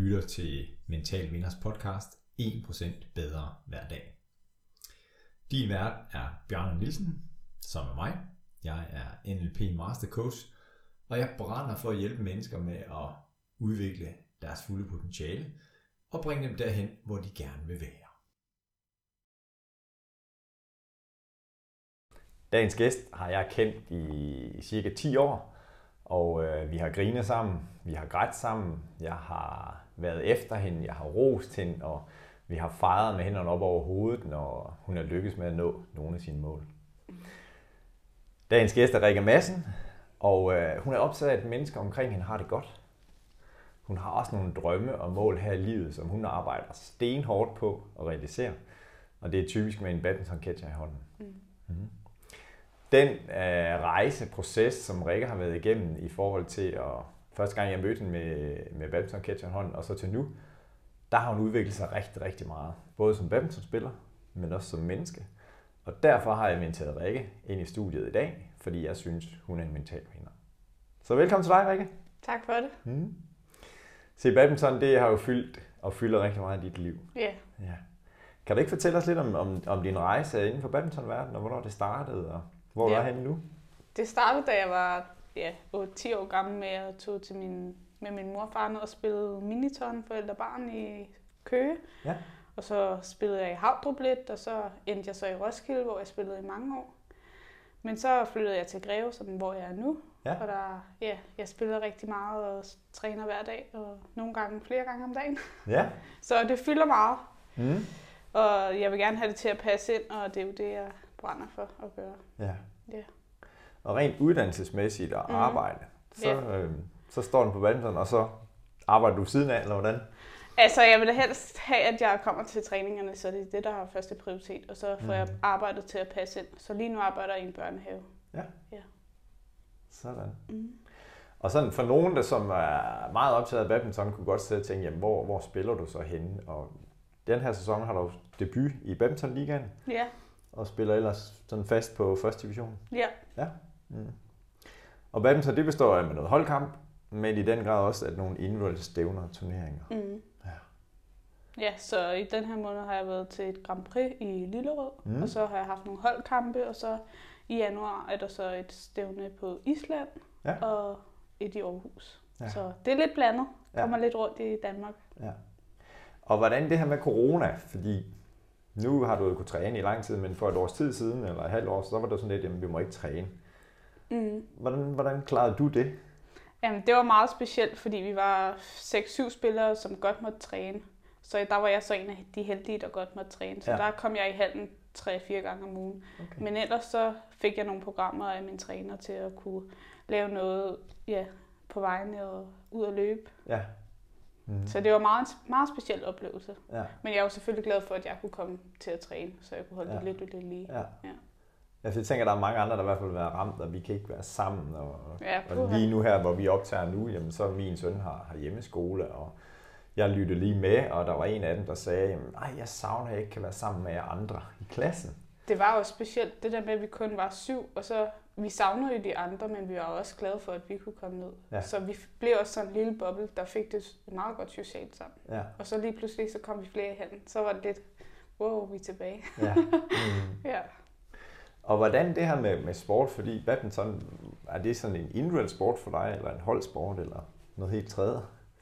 lytter til Mental Vinders podcast 1% bedre hver dag. Din vært er Bjørn Nielsen, som er mig. Jeg er NLP Master Coach, og jeg brænder for at hjælpe mennesker med at udvikle deres fulde potentiale og bringe dem derhen, hvor de gerne vil være. Dagens gæst har jeg kendt i cirka 10 år, og øh, vi har grinet sammen, vi har grædt sammen, jeg har været efter hende, jeg har rost hende, og vi har fejret med hænderne op over hovedet, når hun er lykkes med at nå nogle af sine mål. Dagens gæst er Rikke Madsen, og øh, hun er optaget af, at mennesker omkring hende har det godt. Hun har også nogle drømme og mål her i livet, som hun arbejder stenhårdt på at realisere. Og det er typisk med en badminton catcher i hånden. Mm. Mm-hmm. Den øh, rejseproces, som Rikke har været igennem i forhold til at første gang jeg mødte hende med, med badminton catcher i hånden, og så til nu, der har hun udviklet sig rigtig, rigtig meget. Både som badmintonspiller, men også som menneske. Og derfor har jeg inviteret Rikke ind i studiet i dag, fordi jeg synes, hun er en mental vinder. Så velkommen til dig, Rikke. Tak for det. Mm. Se, badminton, det har jo fyldt og fylder rigtig meget i dit liv. Ja. Yeah. ja. Kan du ikke fortælle os lidt om, om, om din rejse inden for badmintonverdenen, og hvornår det startede, og hvor yeah. du er henne nu? Det startede, da jeg var ja, 8-10 år gammel med at tog til min, med min mor og far ned og spillede miniton forældre barn i Køge. Ja. Og så spillede jeg i Havdrup lidt, og så endte jeg så i Roskilde, hvor jeg spillede i mange år. Men så flyttede jeg til Greve, som hvor jeg er nu. Ja. Og der, ja, jeg spiller rigtig meget og træner hver dag, og nogle gange flere gange om dagen. Ja. så det fylder meget. Mm. Og jeg vil gerne have det til at passe ind, og det er jo det, jeg brænder for at gøre. Ja. ja. Og rent uddannelsesmæssigt og mm. arbejde, så, ja. øh, så står den på badminton, og så arbejder du siden af, eller hvordan? Altså, jeg vil da helst have, at jeg kommer til træningerne, så det er det, der har første prioritet. Og så får mm. jeg arbejdet til at passe ind. Så lige nu arbejder jeg i en børnehave. Ja. ja. Sådan. Mm. Og sådan for nogen, der som er meget optaget af badminton, kunne godt sidde og tænke, jamen, hvor, hvor spiller du så henne? Og den her sæson har du debut i badmintonligaen. Ja. Og spiller ellers sådan fast på første division. Ja. Ja. Mm. Og badminton, det består af med noget holdkamp, men i den grad også at nogle individuelle stævner og turneringer. Mm. Ja, så i den her måned har jeg været til et Grand Prix i Lillerød, mm. og så har jeg haft nogle holdkampe, og så i januar er der så et stævne på Island ja. og et i Aarhus. Ja. Så det er lidt blandet. Kommer ja. lidt rundt i Danmark. Ja. Og hvordan det her med corona, fordi nu har du jo kunnet træne i lang tid, men for et års tid siden, eller et halvt år, så var det sådan lidt, at vi må ikke træne. Mm. Hvordan, hvordan klarede du det? Jamen, det var meget specielt, fordi vi var 6-7 spillere, som godt måtte træne. Så der var jeg så en af de heldige, der godt måtte træne. Så ja. der kom jeg i halden 3-4 gange om ugen. Okay. Men ellers så fik jeg nogle programmer af min træner til at kunne lave noget ja, på vejen og ud at løbe. Ja. Mm. Så det var meget, meget speciel oplevelse. Ja. Men jeg var selvfølgelig glad for, at jeg kunne komme til at træne, så jeg kunne holde ja. det lidt, lidt lige. Ja. Ja. Jeg tænker, at der er mange andre, der i hvert fald vil være ramt, og vi kan ikke være sammen. Og, ja, og lige nu her, hvor vi optager nu, jamen, så min søn har, har hjemmeskole, og jeg lyttede lige med, og der var en af dem, der sagde, nej, jeg savner, at jeg ikke kan være sammen med jer andre i klassen. Det var jo specielt det der med, at vi kun var syv, og så vi savnede jo de andre, men vi var også glade for, at vi kunne komme ned. Ja. Så vi blev også sådan en lille boble, der fik det meget godt socialt sammen. Ja. Og så lige pludselig, så kom vi flere hen. Så var det lidt, wow, vi er tilbage. Ja. Mm. ja. Og hvordan det her med, med sport, fordi badminton, er det sådan en individuel sport for dig, eller en holdsport, eller noget helt tredje?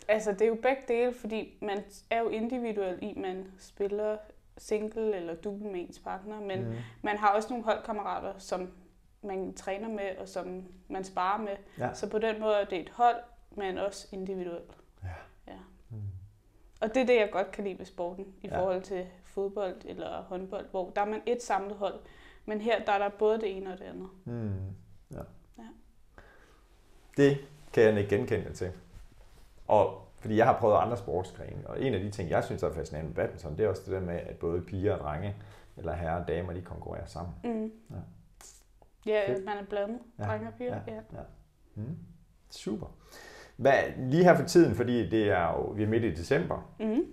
Altså, det er jo begge dele, fordi man er jo individuel i, man spiller single eller double med ens partner, men mm. man har også nogle holdkammerater, som man træner med, og som man sparer med. Ja. Så på den måde er det et hold, men også individuelt. Ja. ja. Mm. Og det er det, jeg godt kan lide ved sporten, i ja. forhold til fodbold eller håndbold, hvor der er man et samlet hold, men her der er der både det ene og det andet. Mm. Ja. ja. Det kan jeg ikke genkende til. Og fordi jeg har prøvet andre sportsgrene, og en af de ting, jeg synes er fascinerende med badminton, det er også det der med, at både piger og drenge, eller herrer og damer, de konkurrerer sammen. Mm. Ja, ja man er blandet, ja. drenge og piger. Ja. Ja. Ja. Mm. Super. Hvad, lige her for tiden, fordi det er jo, vi er midt i december, mm.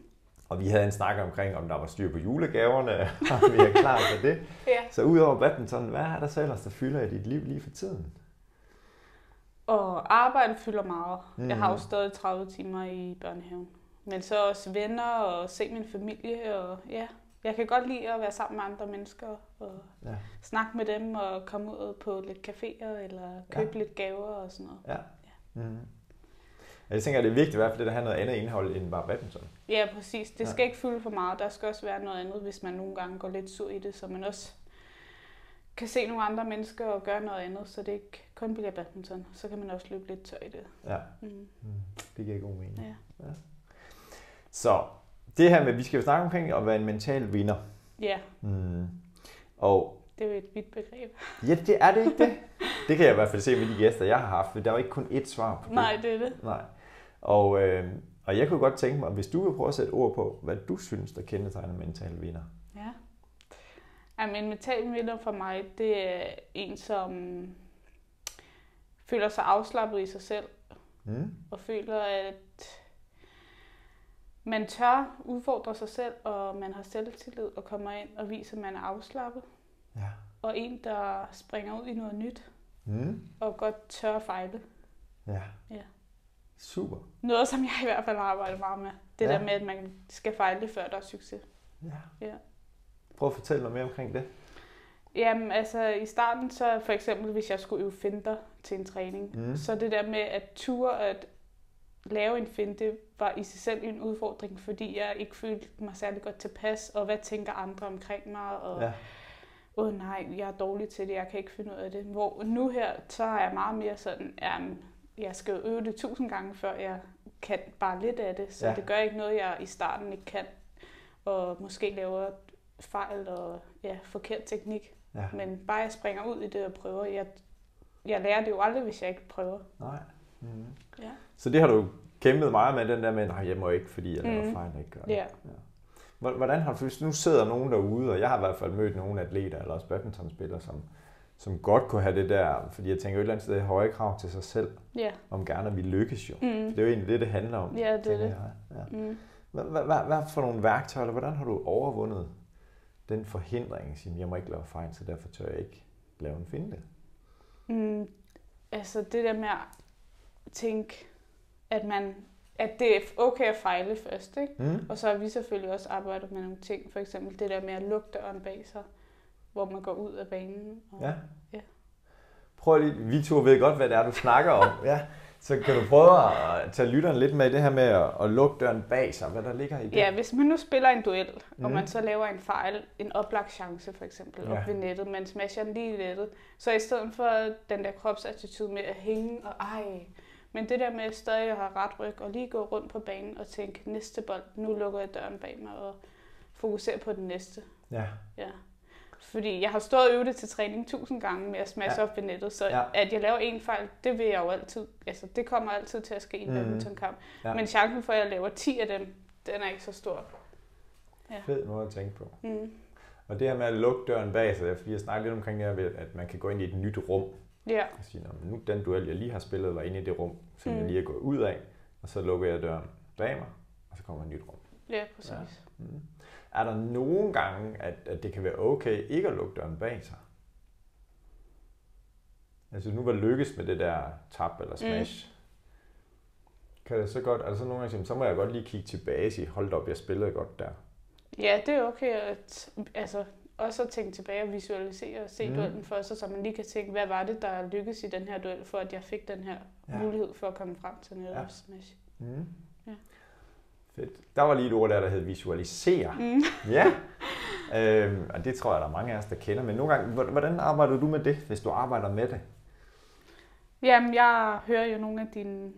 Og vi havde en snak omkring, om der var styr på julegaverne, og vi er klar til det. ja. Så udover badminton, hvad er der så ellers, der fylder i dit liv lige for tiden? Og arbejde fylder meget. Mm. Jeg har jo stadig 30 timer i børnehaven. men så også venner og se min familie. Og ja, jeg kan godt lide at være sammen med andre mennesker og ja. snakke med dem og komme ud på lidt caféer eller købe ja. lidt gaver og sådan noget. Ja. ja. Mm. Jeg tænker, at det er vigtigt i hvert fald, at det har noget andet indhold end bare badminton. Ja, præcis. Det skal ja. ikke fylde for meget. Der skal også være noget andet, hvis man nogle gange går lidt sur i det, så man også kan se nogle andre mennesker og gøre noget andet, så det ikke kun bliver badminton. Så kan man også løbe lidt tør i det. Ja, mm. Mm. det giver god mening. Ja. ja. Så det her med, at vi skal snakke omkring at være en mental vinder. Ja. Mm. Og det er jo et vidt begreb. Ja, det er det ikke det. Det kan jeg i hvert fald se med de gæster, jeg har haft. Der er jo ikke kun ét svar på det. Nej, det er det. Nej. Og, øh, og jeg kunne godt tænke mig, hvis du vil prøve at sætte ord på, hvad du synes, der kendetegner mental vinder. Ja. Jamen, en mental vinder for mig, det er en, som føler sig afslappet i sig selv. Mm. Og føler, at man tør udfordre sig selv, og man har selvtillid og kommer ind og viser, at man er afslappet. Ja. Og en, der springer ud i noget nyt. Mm. Og godt tør fejle. Ja. ja. Super. Noget, som jeg i hvert fald har arbejdet meget med. Det ja. der med, at man skal fejle, før der er succes. Ja. ja. Prøv at fortælle noget mere omkring det. Jamen, altså i starten, så for eksempel, hvis jeg skulle øve finder til en træning, mm. så det der med at ture at lave en finte, var i sig selv en udfordring, fordi jeg ikke følte mig særlig godt tilpas, og hvad tænker andre omkring mig, og ja. åh nej, jeg er dårlig til det, jeg kan ikke finde ud af det. Hvor nu her, så er jeg meget mere sådan, jamen, jeg skal øve det tusind gange, før jeg kan bare lidt af det, så ja. det gør ikke noget, jeg i starten ikke kan, og måske laver fejl og ja, forkert teknik. Ja. Men bare jeg springer ud i det og prøver. Jeg, jeg lærer det jo aldrig, hvis jeg ikke prøver. Nej. Mm. Ja. Så det har du kæmpet meget med, den der med, at jeg må ikke, fordi jeg laver mm. fejl og ikke gør det. Ja. ja. Hvordan har du, hvis nu sidder nogen derude, og jeg har i hvert fald mødt nogle atleter, eller også badmintonspillere, som, som godt kunne have det der, fordi jeg tænker et eller andet sted høje krav til sig selv, ja. om gerne at vi lykkes jo. Mm. Det er jo egentlig det, det handler om. Ja, det er det. Ja. Mm. Hvad, for nogle værktøjer, eller hvordan har du overvundet den forhindring, at jeg må ikke lave fejl, så derfor tør jeg ikke lave en finte? Mm, altså det der med at tænke, at man at det er okay at fejle først, ikke? Mm. Og så har vi selvfølgelig også arbejdet med nogle ting, for eksempel det der med at lukke døren bag sig, hvor man går ud af banen. Og, ja. ja. Prøv lige, vi to ved godt, hvad det er, du snakker om. ja. Så kan du prøve at tage lytteren lidt med i det her med at, at lukke døren bag sig, hvad der ligger i det? Ja, hvis man nu spiller en duel, mm. og man så laver en fejl, en oplagt chance for eksempel, ja. op ved nettet, man smasher den lige i nettet, så i stedet for den der kropsattitude med at hænge og ej, men det der med stadig at have ret ryg og lige gå rundt på banen og tænke, næste bold, nu lukker jeg døren bag mig og fokusere på den næste. Ja. ja. Fordi jeg har stået og øvet det til træning tusind gange med at smash ja. op ved nettet, så ja. at jeg laver en fejl, det vil jeg jo altid, altså det kommer altid til at ske i en mm. badmintonkamp. Ja. Men chancen for, at jeg laver 10 af dem, den er ikke så stor. Ja. Fed måde at tænke på. Mm. Og det her med at lukke døren bag sig, fordi jeg snakker lidt omkring det her, at man kan gå ind i et nyt rum. Ja. Og sige, nu den duel, jeg lige har spillet, var inde i det rum, som mm. jeg lige er gået ud af, og så lukker jeg døren bag mig, og så kommer et nyt rum. Ja, præcis. Ja. Mm. Er der nogle gange, at, at det kan være okay ikke at lukke døren bag sig? Altså nu var lykkes med det der tap eller smash. Mm. Kan det så godt, altså nogle gange så må jeg godt lige kigge tilbage og sige, hold op, jeg spillede godt der. Ja, det er okay at, altså, også at tænke tilbage og visualisere og se mm. duellen for sig, så man lige kan tænke, hvad var det, der lykkedes i den her duel, for at jeg fik den her ja. mulighed for at komme frem til netop ja. smash. Mm. Ja. Fedt. Der var lige et ord der, der hed visualisere. Mm. Ja. Øhm, og det tror jeg, der er mange af os, der kender. Men nogle gange, hvordan arbejder du med det, hvis du arbejder med det? Jamen, jeg hører jo nogle af dine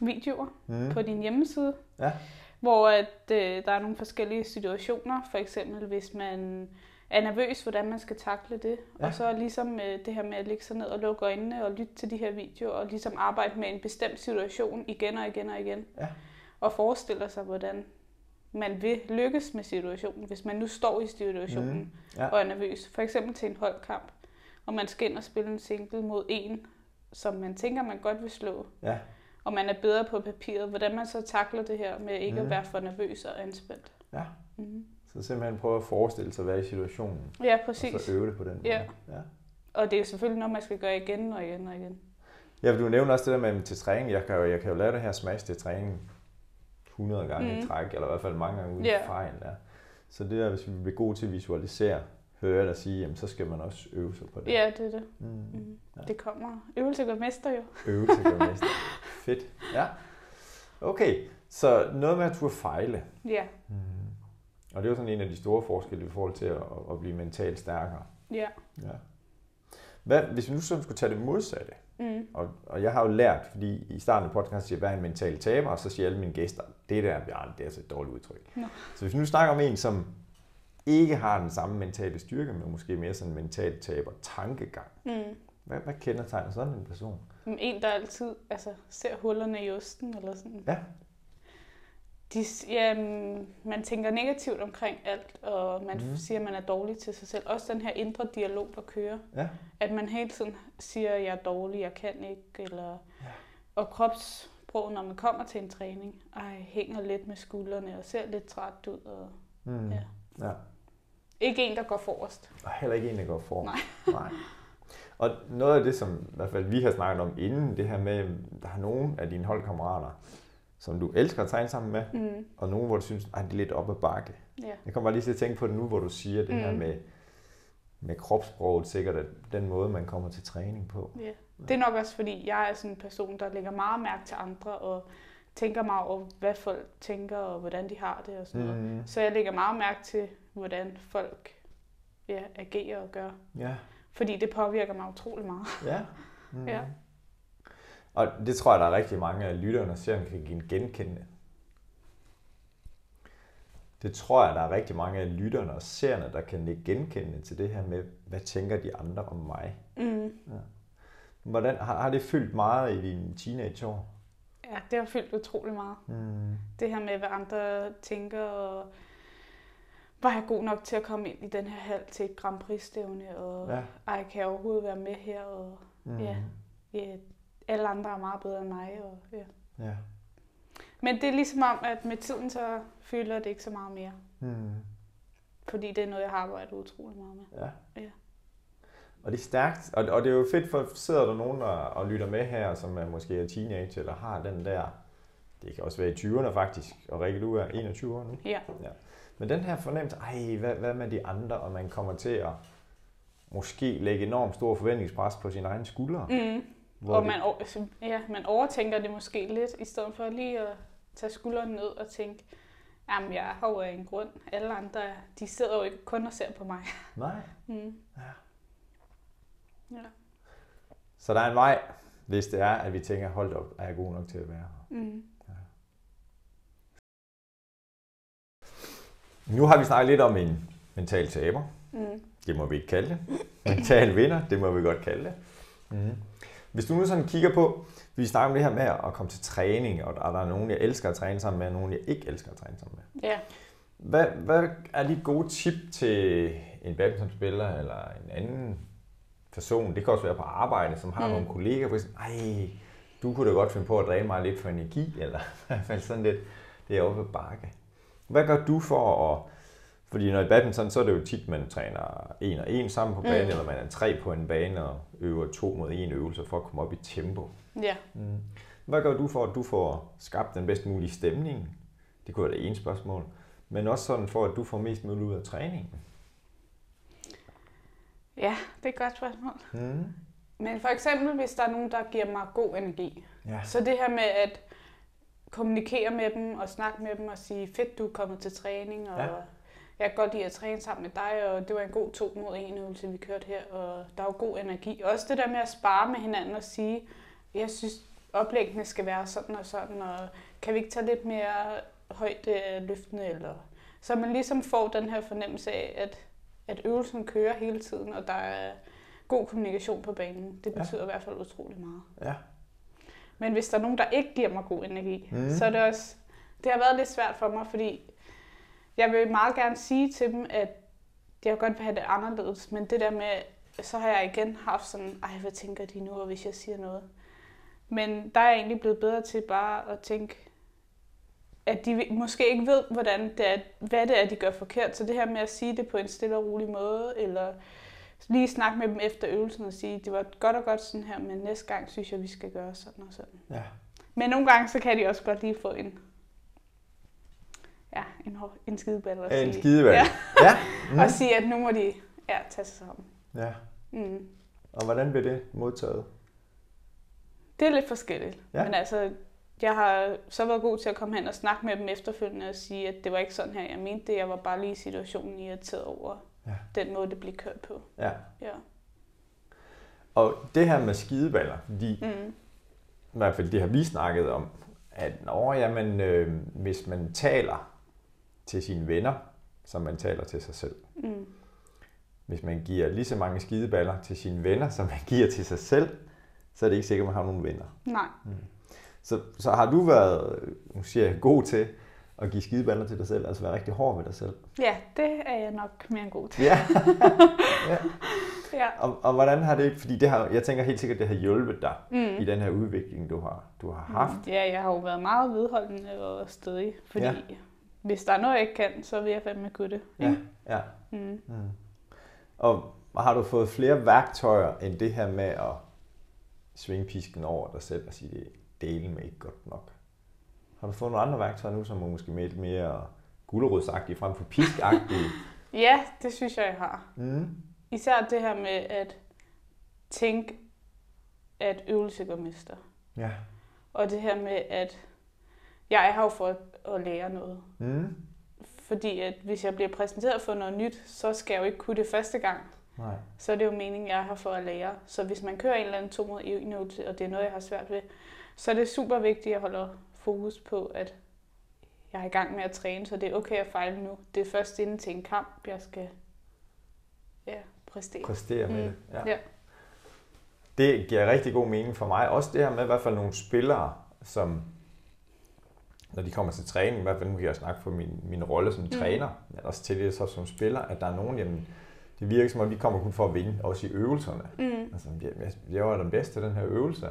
videoer mm. på din hjemmeside. Ja. Hvor at, øh, der er nogle forskellige situationer. For eksempel, hvis man er nervøs, hvordan man skal takle det. Ja. Og så ligesom øh, det her med at ligge sig ned og lukke øjnene og lytte til de her videoer, og ligesom arbejde med en bestemt situation igen og igen og igen. Ja og forestiller sig, hvordan man vil lykkes med situationen, hvis man nu står i situationen mm, ja. og er nervøs. For eksempel til en holdkamp, og man skal ind og spille en single mod en, som man tænker, man godt vil slå. Ja. Og man er bedre på papiret. Hvordan man så takler det her med ikke mm. at være for nervøs og anspændt. Ja. Mm. Så simpelthen prøve at forestille sig være i situationen. Ja, præcis. Og så øve det på den måde. Ja. ja. Og det er jo selvfølgelig noget, man skal gøre igen og igen og igen. Ja, du nævner også det der med til træning. Jeg kan jo, jeg kan jo lave det her smash til træning 100 gange mm. i træk, eller i hvert fald mange gange uden yeah. fejl der. Så det der, hvis vi bliver gode til at visualisere, hører jeg dig sige, jamen, så skal man også øve sig på det. Ja, det er det. Mm. Mm. Ja. Det kommer. Øvelse gør mester jo. Øvelse gør mester. Fedt. Ja. Okay, så noget med at turde fejle. Ja. Mm. Og det er jo sådan en af de store forskelle i forhold til at, at blive mentalt stærkere. Ja. ja. Hvad, hvis vi nu sådan skulle tage det modsatte, mm. og, og jeg har jo lært, fordi i starten af podcasten siger jeg, hvad er en mental taber, og så siger alle mine gæster, det der, Bjørn, det er altså et dårligt udtryk. No. Så hvis vi nu snakker om en, som ikke har den samme mentale styrke, men måske mere sådan en mental taber tankegang, mm. hvad, hvad kendetegner sådan en person? En, der altid altså, ser hullerne i osten, eller sådan. Ja de, ja, man tænker negativt omkring alt, og man mm. siger, at man er dårlig til sig selv. Også den her indre dialog, der kører. Ja. At man hele tiden siger, at jeg er dårlig, jeg kan ikke. Eller... Ja. Og kropssprog, når man kommer til en træning, ej, hænger lidt med skuldrene og ser lidt træt ud. Og, mm. ja. ja. Ikke en, der går forrest. Og heller ikke en, der går forrest. Nej. Nej. Og noget af det, som i hvert fald vi har snakket om inden, det her med, der er nogen af dine holdkammerater, som du elsker at træne sammen med, mm. og nogen, hvor du synes, at det er lidt op ad bakke. Ja. Jeg kommer bare lige til at tænke på det nu, hvor du siger det mm. her med, med kropssproget, sikkert at den måde, man kommer til træning på. Ja. Det er nok også, fordi jeg er sådan en person, der lægger meget mærke til andre, og tænker meget over, hvad folk tænker, og hvordan de har det og sådan mm. noget. Så jeg lægger meget mærke til, hvordan folk ja, agerer og gør. Ja. Fordi det påvirker mig utrolig meget. Ja. Mm. ja. Og det tror jeg, der er rigtig mange af lytterne og seerne kan genkende. Det tror jeg, der er rigtig mange af lytterne og seerne, der kan genkende til det her med, hvad tænker de andre om mig? Mm. Ja. Hvordan, har, har det fyldt meget i dine teenageår? Ja, det har fyldt utrolig meget. Mm. Det her med, hvad andre tænker, og var jeg god nok til at komme ind i den her hal til et Grand Prix-stævne, og ja. ej, kan jeg overhovedet være med her? Og, mm. ja, ja, alle andre er meget bedre end mig. Og, ja. Ja. Men det er ligesom om, at med tiden så føler det ikke så meget mere. Mm. Fordi det er noget, jeg har arbejdet utrolig meget med. Ja. ja. Og det er stærkt, og, og det er jo fedt, for sidder der nogen og, og lytter med her, som er måske er teenager, eller har den der, det kan også være i 20'erne faktisk, og Rikke, du er 21 år nu. Ja. ja. Men den her fornemmelse, ej, hvad, hvad med de andre, og man kommer til at måske lægge enormt stor forventningspres på sine egne skuldre. Mm. Hvor og man, altså, ja, man overtænker det måske lidt, i stedet for lige at tage skulderen ned og tænke, jamen jeg har jo en grund. Alle andre, de sidder jo ikke kun og ser på mig. Nej. Mm. Ja. ja. Så der er en vej, hvis det er, at vi tænker, hold op, er jeg god nok til at være her? Mm. Ja. Nu har vi snakket lidt om en mental taber. Mm. Det må vi ikke kalde det. Mental vinder, det må vi godt kalde det. Mm. Hvis du nu sådan kigger på, vi snakker om det her med at komme til træning, og der er nogen, jeg elsker at træne sammen med, og nogen, jeg ikke elsker at træne sammen med. Ja. Hvad, hvad er dit gode tip til en badmintonspiller eller en anden person, det kan også være på arbejde, som har mm. nogle kolleger, hvor ej, du kunne da godt finde på at dræne mig lidt for energi, eller i hvert fald sådan lidt, det er oppe bakke. Hvad gør du for at fordi når i badminton, så er det jo tit, man træner en og en sammen på banen, mm. eller man er tre på en bane og øver to mod en øvelse for at komme op i tempo. Ja. Mm. Hvad gør du for, at du får skabt den bedst mulige stemning? Det kunne være det ene spørgsmål. Men også sådan for, at du får mest muligt ud af træningen. Ja, det er et godt spørgsmål. Mm. Men for eksempel, hvis der er nogen, der giver mig god energi. Ja. Så det her med at kommunikere med dem og snakke med dem og sige, fedt, du er kommet til træning, og ja jeg kan godt lide at træne sammen med dig, og det var en god to mod en øvelse, vi kørte her, og der er jo god energi. Også det der med at spare med hinanden og sige, jeg synes, oplæggene skal være sådan og sådan, og kan vi ikke tage lidt mere højt løftende, eller så man ligesom får den her fornemmelse af, at, at øvelsen kører hele tiden, og der er god kommunikation på banen. Det betyder ja. i hvert fald utrolig meget. Ja. Men hvis der er nogen, der ikke giver mig god energi, mm. så er det også... Det har været lidt svært for mig, fordi jeg vil meget gerne sige til dem, at jeg godt vil have det anderledes, men det der med, så har jeg igen haft sådan, ej, hvad tænker de nu, hvis jeg siger noget? Men der er jeg egentlig blevet bedre til bare at tænke, at de måske ikke ved, hvordan det er, hvad det er, de gør forkert. Så det her med at sige det på en stille og rolig måde, eller lige snakke med dem efter øvelsen og sige, det var godt og godt sådan her, men næste gang synes jeg, vi skal gøre sådan og sådan. Ja. Men nogle gange, så kan de også godt lige få en ja, en, en skideball sige. En skideball. Ja. ja. Mm. og sige, at nu må de ja, tage sig sammen. Ja. Mm. Og hvordan blev det modtaget? Det er lidt forskelligt. Ja. Men altså, jeg har så været god til at komme hen og snakke med dem efterfølgende og sige, at det var ikke sådan her, jeg mente det. Jeg var bare lige i situationen irriteret over ja. den måde, det blev kørt på. Ja. ja. Og det her med skideballer, fordi mm. i hvert fald det har vi snakket om, at når, jamen, øh, hvis man taler til sine venner, som man taler til sig selv, mm. hvis man giver lige så mange skideballer til sine venner, som man giver til sig selv, så er det ikke sikkert, at man har nogen venner. Nej. Mm. Så, så har du været, nu siger jeg, god til at give skideballer til dig selv, altså være rigtig hård ved dig selv? Ja, det er jeg nok mere god til. Ja. ja. ja. Og, og hvordan har det, fordi det har, jeg tænker helt sikkert, det har hjulpet dig mm. i den her udvikling, du har, du har haft. Mm. Ja, jeg har jo været meget vedholdende og stedig, fordi ja. Hvis der er noget, jeg ikke kan, så vil jeg fandme kunne det. Ja, ja. Mm. Mm. Og har du fået flere værktøjer end det her med at svinge pisken over dig selv og sige, det delen med ikke godt nok? Har du fået nogle andre værktøjer nu, som er måske lidt mere gulerodsagtige frem for piskagtige? ja, det synes jeg, jeg har. Mm. Især det her med at tænke, at øvelse går mester. Ja. Og det her med, at jeg er her for at, lære noget. Mm. Fordi at hvis jeg bliver præsenteret for noget nyt, så skal jeg jo ikke kunne det første gang. Nej. Så er det jo meningen, jeg er her for at lære. Så hvis man kører en eller anden to mod øvelse, og det er noget, jeg har svært ved, så er det super vigtigt, at jeg holder fokus på, at jeg er i gang med at træne, så det er okay at fejle nu. Det er først inden til en kamp, jeg skal ja, præstere. Præstere med mm. det, ja. ja. Det giver rigtig god mening for mig. Også det her med i hvert fald nogle spillere, som når de kommer til træning, i hvert fald nu kan jeg snakke for min, min rolle som mm. træner, men også til det så som spiller, at der er nogen, jamen, det virker som om, vi kommer kun for at vinde, også i øvelserne. Mm. Altså, jeg, jeg var den bedste den her øvelse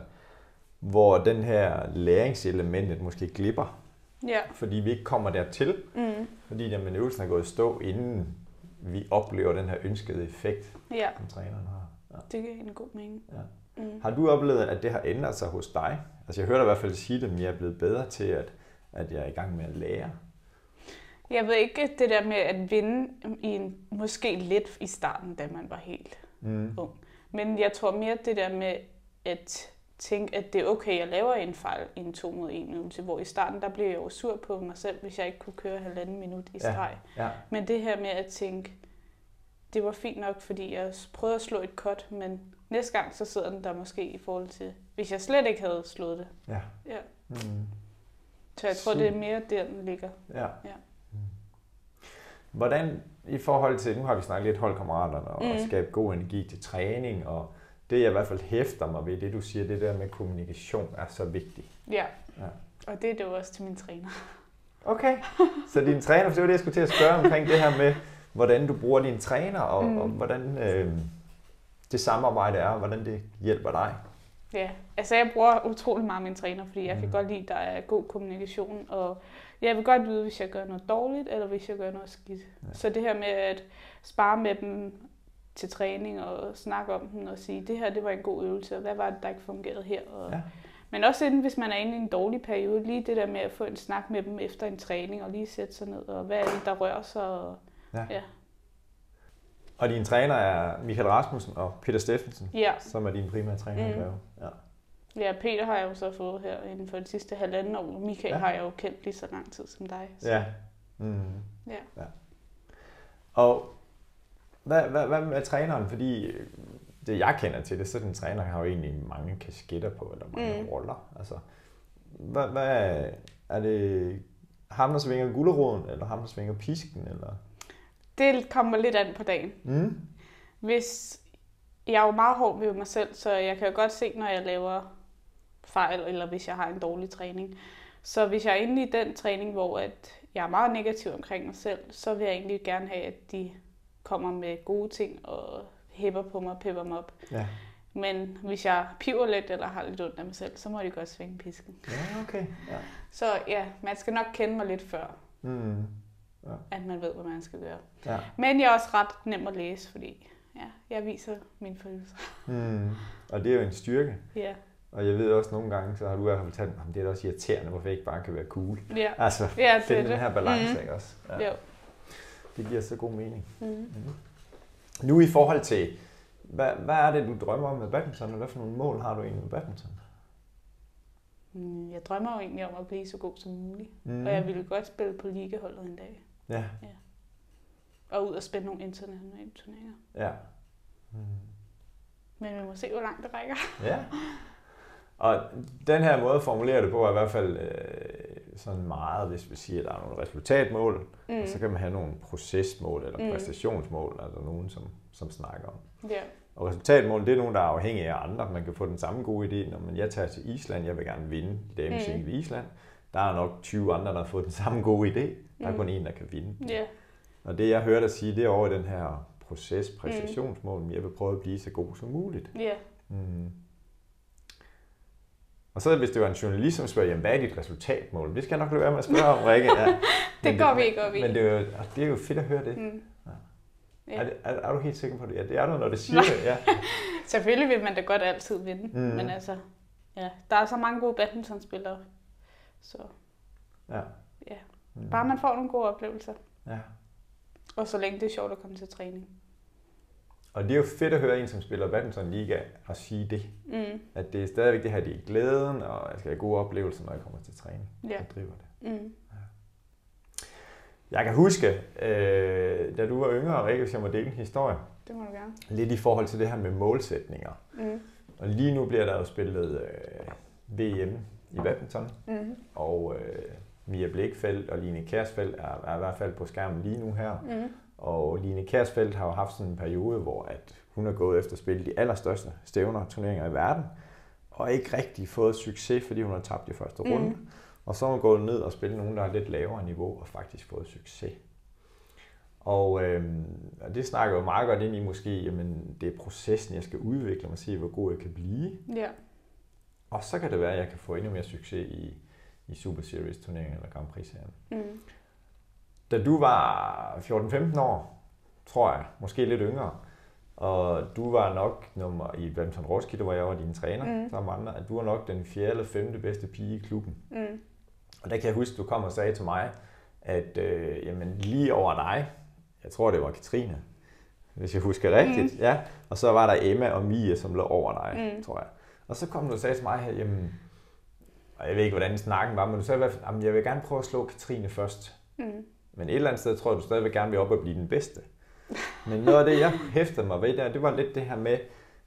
hvor den her læringselementet måske glipper. Ja. Fordi vi ikke kommer dertil. Mm. Fordi jamen, øvelsen er gået i stå, inden vi oplever den her ønskede effekt, ja. som træneren har. Ja. Det giver en god mening. Ja. Mm. Har du oplevet, at det har ændret sig hos dig? Altså jeg hørte i hvert fald sige, at jeg er blevet bedre til, at, at jeg er i gang med at lære. Jeg ved ikke, det der med at vinde i en, måske lidt i starten, da man var helt mm. ung. Men jeg tror mere det der med at tænke, at det er okay, jeg laver en fejl i en 2 mod 1 øvelse, hvor i starten, der blev jeg jo sur på mig selv, hvis jeg ikke kunne køre halvanden minut i streg. Ja, ja. Men det her med at tænke, det var fint nok, fordi jeg prøvede at slå et cut, men næste gang, så sidder den der måske i forhold til, hvis jeg slet ikke havde slået det. Ja. ja. Mm. Så jeg tror, det er mere der, den ligger. Ja. ja. Mm. Hvordan i forhold til, nu har vi snakket lidt holdkammeraterne og mm. skabe god energi til træning og det jeg i hvert fald hæfter mig ved, det du siger, det der med kommunikation er så vigtigt. Ja, ja. og det er det også til min træner. Okay, så din træner, for det var det, jeg skulle til at spørge omkring det her med, hvordan du bruger din træner, og, mm. og hvordan øh, det samarbejde er, og hvordan det hjælper dig. Ja, altså jeg bruger utrolig meget min træner, fordi jeg mm. kan godt lide, at der er god kommunikation, og jeg vil godt vide, hvis jeg gør noget dårligt, eller hvis jeg gør noget skidt. Ja. Så det her med at spare med dem, til træning og snakke om den og sige, det her det var en god øvelse, og hvad var det, der ikke fungerede her? Og, ja. Men også inden, hvis man er inde i en dårlig periode, lige det der med at få en snak med dem efter en træning, og lige sætte sig ned, og hvad er det, der rører sig? Og, ja. ja. Og din træner er Michael Rasmussen og Peter Steffensen, ja. som er dine primære træner. Mm. Ja. ja, Peter har jeg jo så fået her inden for de sidste halvanden år. Michael ja. har jeg jo kendt lige så lang tid som dig. Så. Ja. Mm. ja. ja. Og hvad, hvad, hvad med træneren? Fordi det jeg kender til det, så den træner har jo egentlig mange kasketter på, eller mange mm. roller. Altså, hvad, hvad, er det ham, der svinger gulderoden, eller ham, der svinger pisken? Eller? Det kommer lidt an på dagen. Mm. Hvis jeg er jo meget hård ved mig selv, så jeg kan jo godt se, når jeg laver fejl, eller hvis jeg har en dårlig træning. Så hvis jeg er inde i den træning, hvor at jeg er meget negativ omkring mig selv, så vil jeg egentlig gerne have, at de kommer med gode ting og hæpper på mig og pepper mig op. Ja. Men hvis jeg piver lidt eller har lidt ondt af mig selv, så må de godt svinge pisken. Ja, okay. Ja. Så ja, man skal nok kende mig lidt før, mm. Ja. at man ved, hvad man skal gøre. Ja. Men jeg er også ret nem at læse, fordi ja, jeg viser mine følelser. Mm. Og det er jo en styrke. Ja. Og jeg ved også nogle gange, så har du i hvert fald fortalt mig, det er da også irriterende, hvorfor jeg ikke bare kan være cool. Ja. Altså, Ja, det finde er den det. her balance, Mhm. ikke også? Ja. Jo. Det giver så god mening. Mm. Mhm. Nu i forhold til, hvad, hvad er det, du drømmer om med badminton, og hvad for nogle mål har du egentlig med badminton? Mm, Jeg drømmer jo egentlig om at blive så god som muligt. Mm. Og jeg ville godt spille på ligaholdet en dag. Ja, Og ud og spille nogle internationale turneringer. ja. Mm. Men vi må se, hvor langt det rækker. Ja. Og den her måde at formulere det på er i hvert fald øh, sådan meget, hvis vi siger, at der er nogle resultatmål, mm. og så kan man have nogle procesmål eller Mm. præstationsmål, altså nogen, som, som snakker om. Ja. Og resultatmål, det er nogen, der er afhængige af andre. Man kan få den samme gode idé, når man, jeg tager til Island, jeg vil gerne vinde damen Mm. i Island. Der er nok 20 andre, der har fået den samme gode idé. Der er Mm. kun en, der kan vinde. Ja. Og det, jeg hørte dig sige, det er over i den her proces, præstationsmål, mm. jeg vil prøve at blive så god som muligt. Ja. Mm. Og så hvis det var en journalist, som spørger, jamen, hvad er dit resultatmål? Det skal jeg nok lade være med at spørge om, Rikke. Ja. Men går vi ikke op i. Men det er, jo, det er jo fedt at høre det. Mm. Ja. Ja. Er, det er, er, du helt sikker på det? Ja, det er du, når det siger det. Ja. Selvfølgelig vil man da godt altid vinde. Mm. Mm. Men altså, ja, der er så mange gode badmintonspillere. Så Ja. Ja, Mm. bare man får nogle gode oplevelser. ja. Og så længe det er sjovt at komme til træning. Og det er jo fedt at høre en, som spiller badminton liga, og sige det. Mm. At det er stadigvæk det her, det er glæden, og jeg skal have gode oplevelser, når jeg kommer til træning. Ja. Jeg driver det. Mm. Jeg kan huske, øh, da du var yngre, Rikke, hvis jeg må dele en historie, Det må du gerne. lidt i forhold til det her med målsætninger. Mm. Og lige nu bliver der jo spillet øh, VM i badminton, Mm. og øh, Mia Blikfeldt og Line Kærsfeldt er, er i hvert fald på skærmen lige nu her. Mm. Og Line Kærsfeldt har jo haft sådan en periode, hvor at hun er gået efter at spille de allerstørste stævner og turneringer i verden, og ikke rigtig fået succes, fordi hun har tabt i første Mm. runde. Og så er hun gået ned og spillet nogen, der er lidt lavere niveau, og faktisk fået succes. Og, øhm, og det snakker jo meget godt ind i måske, jamen det er processen, jeg skal udvikle mig og se, hvor god jeg kan blive. Ja. Og så kan det være, at jeg kan få endnu mere succes i, i Super Series turneringen eller Grand Prix serien. Mm. Da du var 14-15 år, tror jeg, måske lidt yngre, og du var nok nummer i badminton Roskilde, hvor jeg var din træner, Mm. mm. sammen med andre, at du var nok den fjerde eller femte bedste pige i klubben. Mm. Og der kan jeg huske, du kom og sagde til mig, at øh, jamen, lige over dig, jeg tror det var Katrine, hvis jeg husker rigtigt, mm. ja, og så var der Emma og Mia, som lå over dig, Mm. tror jeg. Og så kom du og sagde til mig, her, jamen, og jeg ved ikke, hvordan snakken var, men du sagde i hvert fald, jeg vil gerne prøve at slå Katrine først. Mm. Men et eller andet sted tror jeg, du stadigvæk gerne vil op og blive den bedste. Men noget af det, jeg hæftede mig ved der, det var lidt det her med,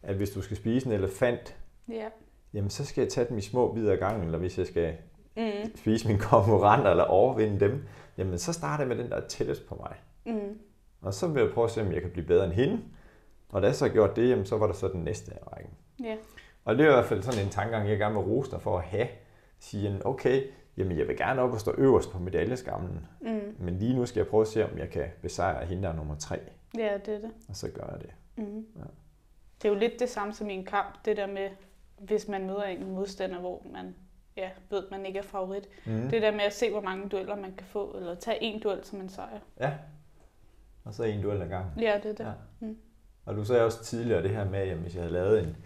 at hvis du skal spise en elefant, Ja. jamen så skal jeg tage dem i små bidder ad gangen, eller hvis jeg skal Mm. spise mine konkurrenter eller overvinde dem, jamen så starter jeg med den, der er tættest på mig. Mm. Og så vil jeg prøve at se, om jeg kan blive bedre end hende. Og da jeg så har gjort det, jamen så var der så den næste af rækken. Ja. Og det er i hvert fald sådan en tankegang, jeg gerne vil rose dig for at have. Sige, okay, jamen jeg vil gerne op og stå øverst på medaljeskamlen, Mm. men lige nu skal jeg prøve at se, om jeg kan besejre hende, der er nummer tre. Ja, det er det. Og så gør jeg det. Mm. Ja. Det er jo lidt det samme som i en kamp, det der med, hvis man møder en modstander, hvor man ja, ved, man ikke er favorit. Mm. Det der med at se, hvor mange dueller man kan få, eller tage en duel som en sejr. Ja. Og så en duel ad gangen. Ja, det er det. Ja. Mm. Og du sagde også tidligere det her med, at hvis jeg havde lavet en,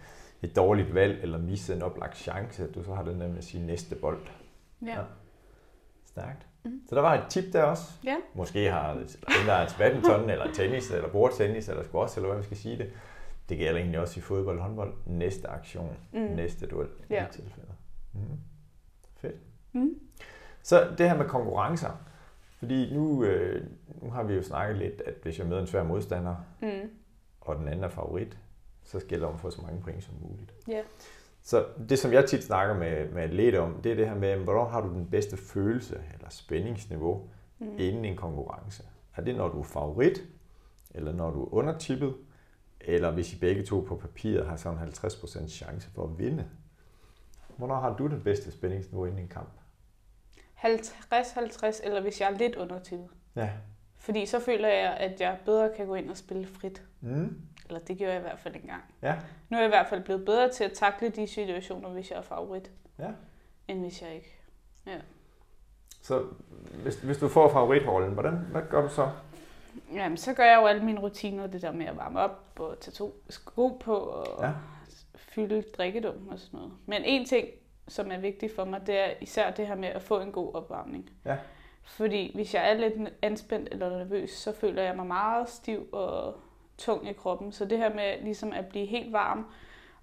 et dårligt valg, eller misset en oplagt chance, at du så har den der med at sige næste bold. Ja. Ja. Stærkt. Mm. Så der var et tip der også. Ja. Måske har den, der er til badminton, eller tennis, eller bordtennis, eller squash, eller hvad man skal sige det. Det gælder egentlig også i fodbold og håndbold. Næste aktion, Mm. næste duel i Ja. de tilfælde. Mm. Fedt. Mm. Så det her med konkurrencer. Fordi nu, øh, nu har vi jo snakket lidt, at hvis jeg møder en svær modstander, Mm. og den anden er favorit, så gælder det om at få så mange point som muligt. Ja. Så det, som jeg tit snakker med, med atleter om, det er det her med, hvornår har du den bedste følelse eller spændingsniveau mm. inden en konkurrence? Er det, når du er favorit, eller når du er undertippet, eller hvis I begge to på papiret har sådan 50% chance for at vinde? Hvornår har du den bedste spændingsniveau inden en kamp? 50-50, eller hvis jeg er lidt undertippet. Ja. Fordi så føler jeg, at jeg bedre kan gå ind og spille frit. Mm. Eller det gjorde jeg i hvert fald engang. Ja. Nu er jeg i hvert fald blevet bedre til at takle de situationer, hvis jeg er favorit, Ja. end hvis jeg ikke. Så hvis, hvis du får favoritrollen, hvordan, hvad gør du så? Jamen, så gør jeg jo alle mine rutiner, det der med at varme op og tage to sko på og Ja. fylde drikkedum og sådan noget. Men en ting, som er vigtig for mig, det er især det her med at få en god opvarmning. Ja. Fordi hvis jeg er lidt anspændt eller nervøs, så føler jeg mig meget stiv og tung i kroppen. Så det her med ligesom at blive helt varm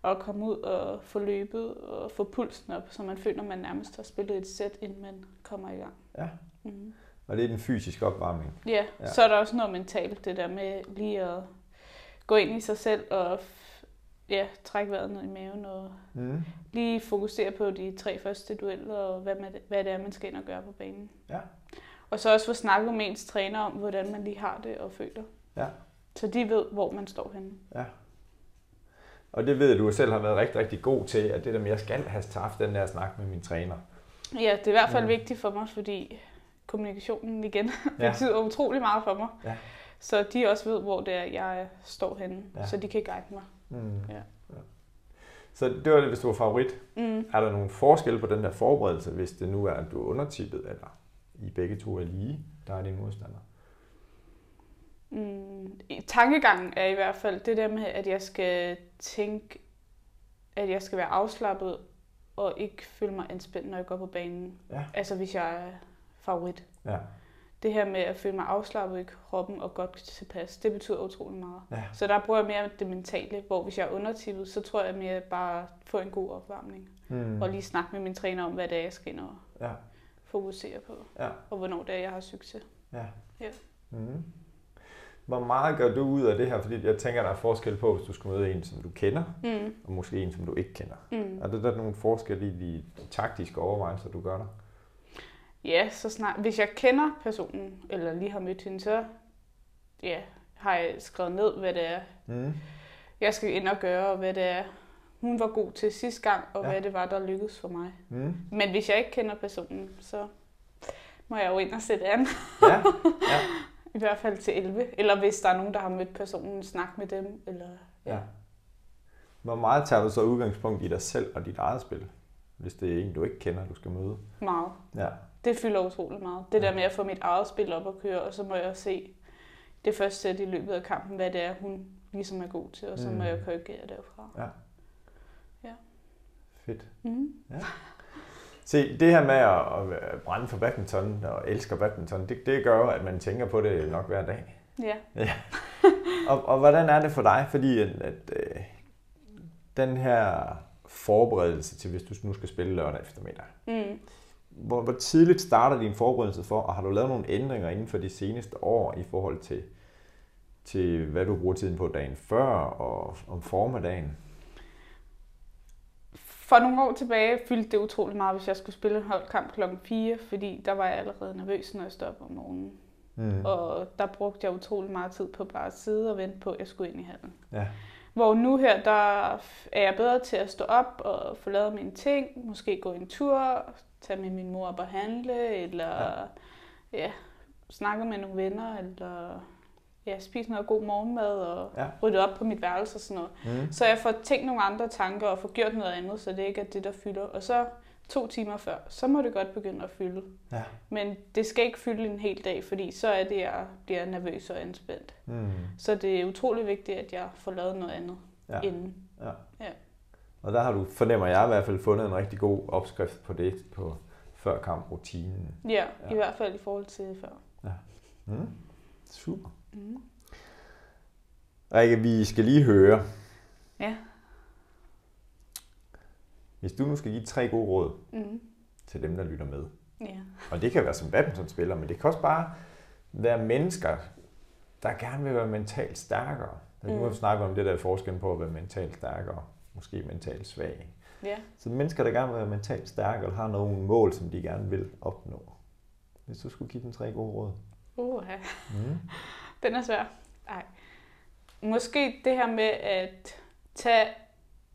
og komme ud og få løbet og få pulsen op, så man føler, at man nærmest har spillet et sæt, inden man kommer i gang. Ja. Mm. Og det er den fysiske opvarmning. Ja, ja, så er der også noget mentalt, det der med lige at gå ind i sig selv og ja, trække vejret ned i maven og mm. lige fokusere på de tre første dueller og hvad, man, hvad det er, man skal ind og gøre på banen. Ja. Og så også få snakket med ens træner om, hvordan man lige har det og føler. Ja. Så de ved, hvor man står henne. Ja. Og det ved du selv har været rigtig, rigtig god til, at det der med, jeg skal have haft den der snak med min træner. Ja, det er i hvert fald ja. vigtigt for mig, fordi kommunikationen igen ja. betyder utrolig meget for mig. Ja. Så de også ved, hvor det er, jeg står henne, ja. så de kan guide mig. Mm. Ja. ja. Så det var det, hvis du var favorit. Mm. Er der nogle forskelle på den der forberedelse, hvis det nu er, at du er undertippet, eller I begge to er lige, der er din modstander? Mm, tankegangen er i hvert fald det der med, at jeg skal tænke, at jeg skal være afslappet og ikke føle mig anspændt, når jeg går på banen. Ja. Altså hvis jeg er favorit. Ja. Det her med at føle mig afslappet i kroppen og godt tilpas, det betyder utrolig meget. Ja. Så der bruger jeg mere det mentale, hvor hvis jeg er undertippet, så tror jeg mere bare få en god opvarmning. Mm. Og lige snakke med min træner om, hvad det er, jeg skal ind og ja. fokusere på. Ja. Og hvornår det er, jeg har succes. Ja. ja. Mm. Hvor meget gør du ud af det her? Fordi jeg tænker, der er forskel på, hvis du skal møde en, som du kender, mm. og måske en, som du ikke kender. Mm. Er det der nogle forskelle i de taktiske overvejelser, du gør der? Ja, så snart, hvis jeg kender personen, eller lige har mødt hende, så ja, har jeg skrevet ned, hvad det er, mm. jeg skal ind og gøre, og hvad det er, hun var god til sidste gang, og ja. hvad det var, der lykkedes for mig. Mm. Men hvis jeg ikke kender personen, så må jeg jo ind og sætte an. ja. ja. I hvert fald til 11. Eller hvis der er nogen, der har mødt personen, snak med dem. Eller, ja. Hvor meget tager du så udgangspunkt i dig selv og dit eget spil? Hvis det er en, du ikke kender, du skal møde. Meget. Ja. Det fylder utrolig meget. Det ja. der med at få mit eget spil op og køre, og så må jeg se det første sæt i løbet af kampen, hvad det er, hun ligesom er god til, og så mm. må jeg korrigere derfra. Ja. Ja. Fedt. Mm. Ja. Se, det her med at, brænde for badminton og elsker badminton, det, det gør at man tænker på det nok hver dag. Ja. ja. og, og hvordan er det for dig? Fordi at, at øh, den her forberedelse til, hvis du nu skal spille lørdag eftermiddag, mm. hvor, hvor tidligt starter din forberedelse for, og har du lavet nogle ændringer inden for de seneste år i forhold til, til hvad du bruger tiden på dagen før og om formiddagen? For nogle år tilbage fyldte det utrolig meget, hvis jeg skulle spille en holdkamp klokken 4, fordi der var jeg allerede nervøs, når jeg stod op om morgenen. Mm. Og der brugte jeg utrolig meget tid på bare at sidde og vente på, at jeg skulle ind i hallen. Ja. Hvor nu her, der er jeg bedre til at stå op og få lavet mine ting, måske gå en tur, tage med min mor op og handle, eller ja. Ja, snakke med nogle venner, eller ja, spise noget god morgenmad og ja. rydde op på mit værelse og sådan noget. Mm. Så jeg får tænkt nogle andre tanker og får gjort noget andet, så det ikke er det, der fylder. Og så to timer før, så må det godt begynde at fylde. Ja. Men det skal ikke fylde en hel dag, fordi så er det, jeg bliver nervøs og anspændt. Mm. Så det er utrolig vigtigt, at jeg får lavet noget andet ja. inden. Ja. ja. Og der har du, fornemmer jeg i hvert fald, fundet en rigtig god opskrift på det, på før kamprutinen. Ja, ja, i hvert fald i forhold til før. Ja. Mm. Super. Mm. Rikke, vi skal lige høre. Ja. Hvis du nu skal give tre gode råd mm. til dem, der lytter med. Ja. Og det kan være som badmintonspiller, men det kan også bare være mennesker, der gerne vil være mentalt stærkere. Mm. Nu har vi snakket om det der forskel på at være mentalt stærkere, måske mentalt svag. Ja. Så mennesker, der gerne vil være mentalt stærkere, eller har nogle mål, som de gerne vil opnå. Hvis du skulle give dem tre gode råd. Uh, mm. Den er svær. Ej. Måske det her med at tage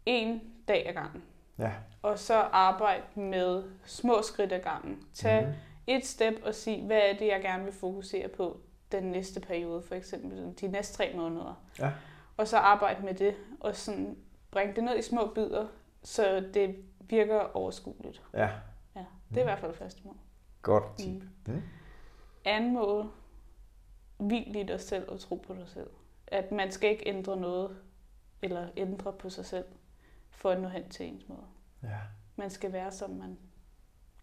en dag ad gangen. Ja. Og så arbejde med små skridt ad gangen. Tag mm. et step og sige, hvad er det, jeg gerne vil fokusere på den næste periode, for eksempel de næste tre måneder. Ja. Og så arbejde med det, og sådan bringe det ned i små bidder, så det virker overskueligt. Ja. ja det er mm. i hvert fald første mål. Godt tip. Mm. Mm. Anden mål, hvil i dig selv og tro på dig selv. At man skal ikke ændre noget, eller ændre på sig selv for at nå hen til ens måde. Ja. Man skal være, som man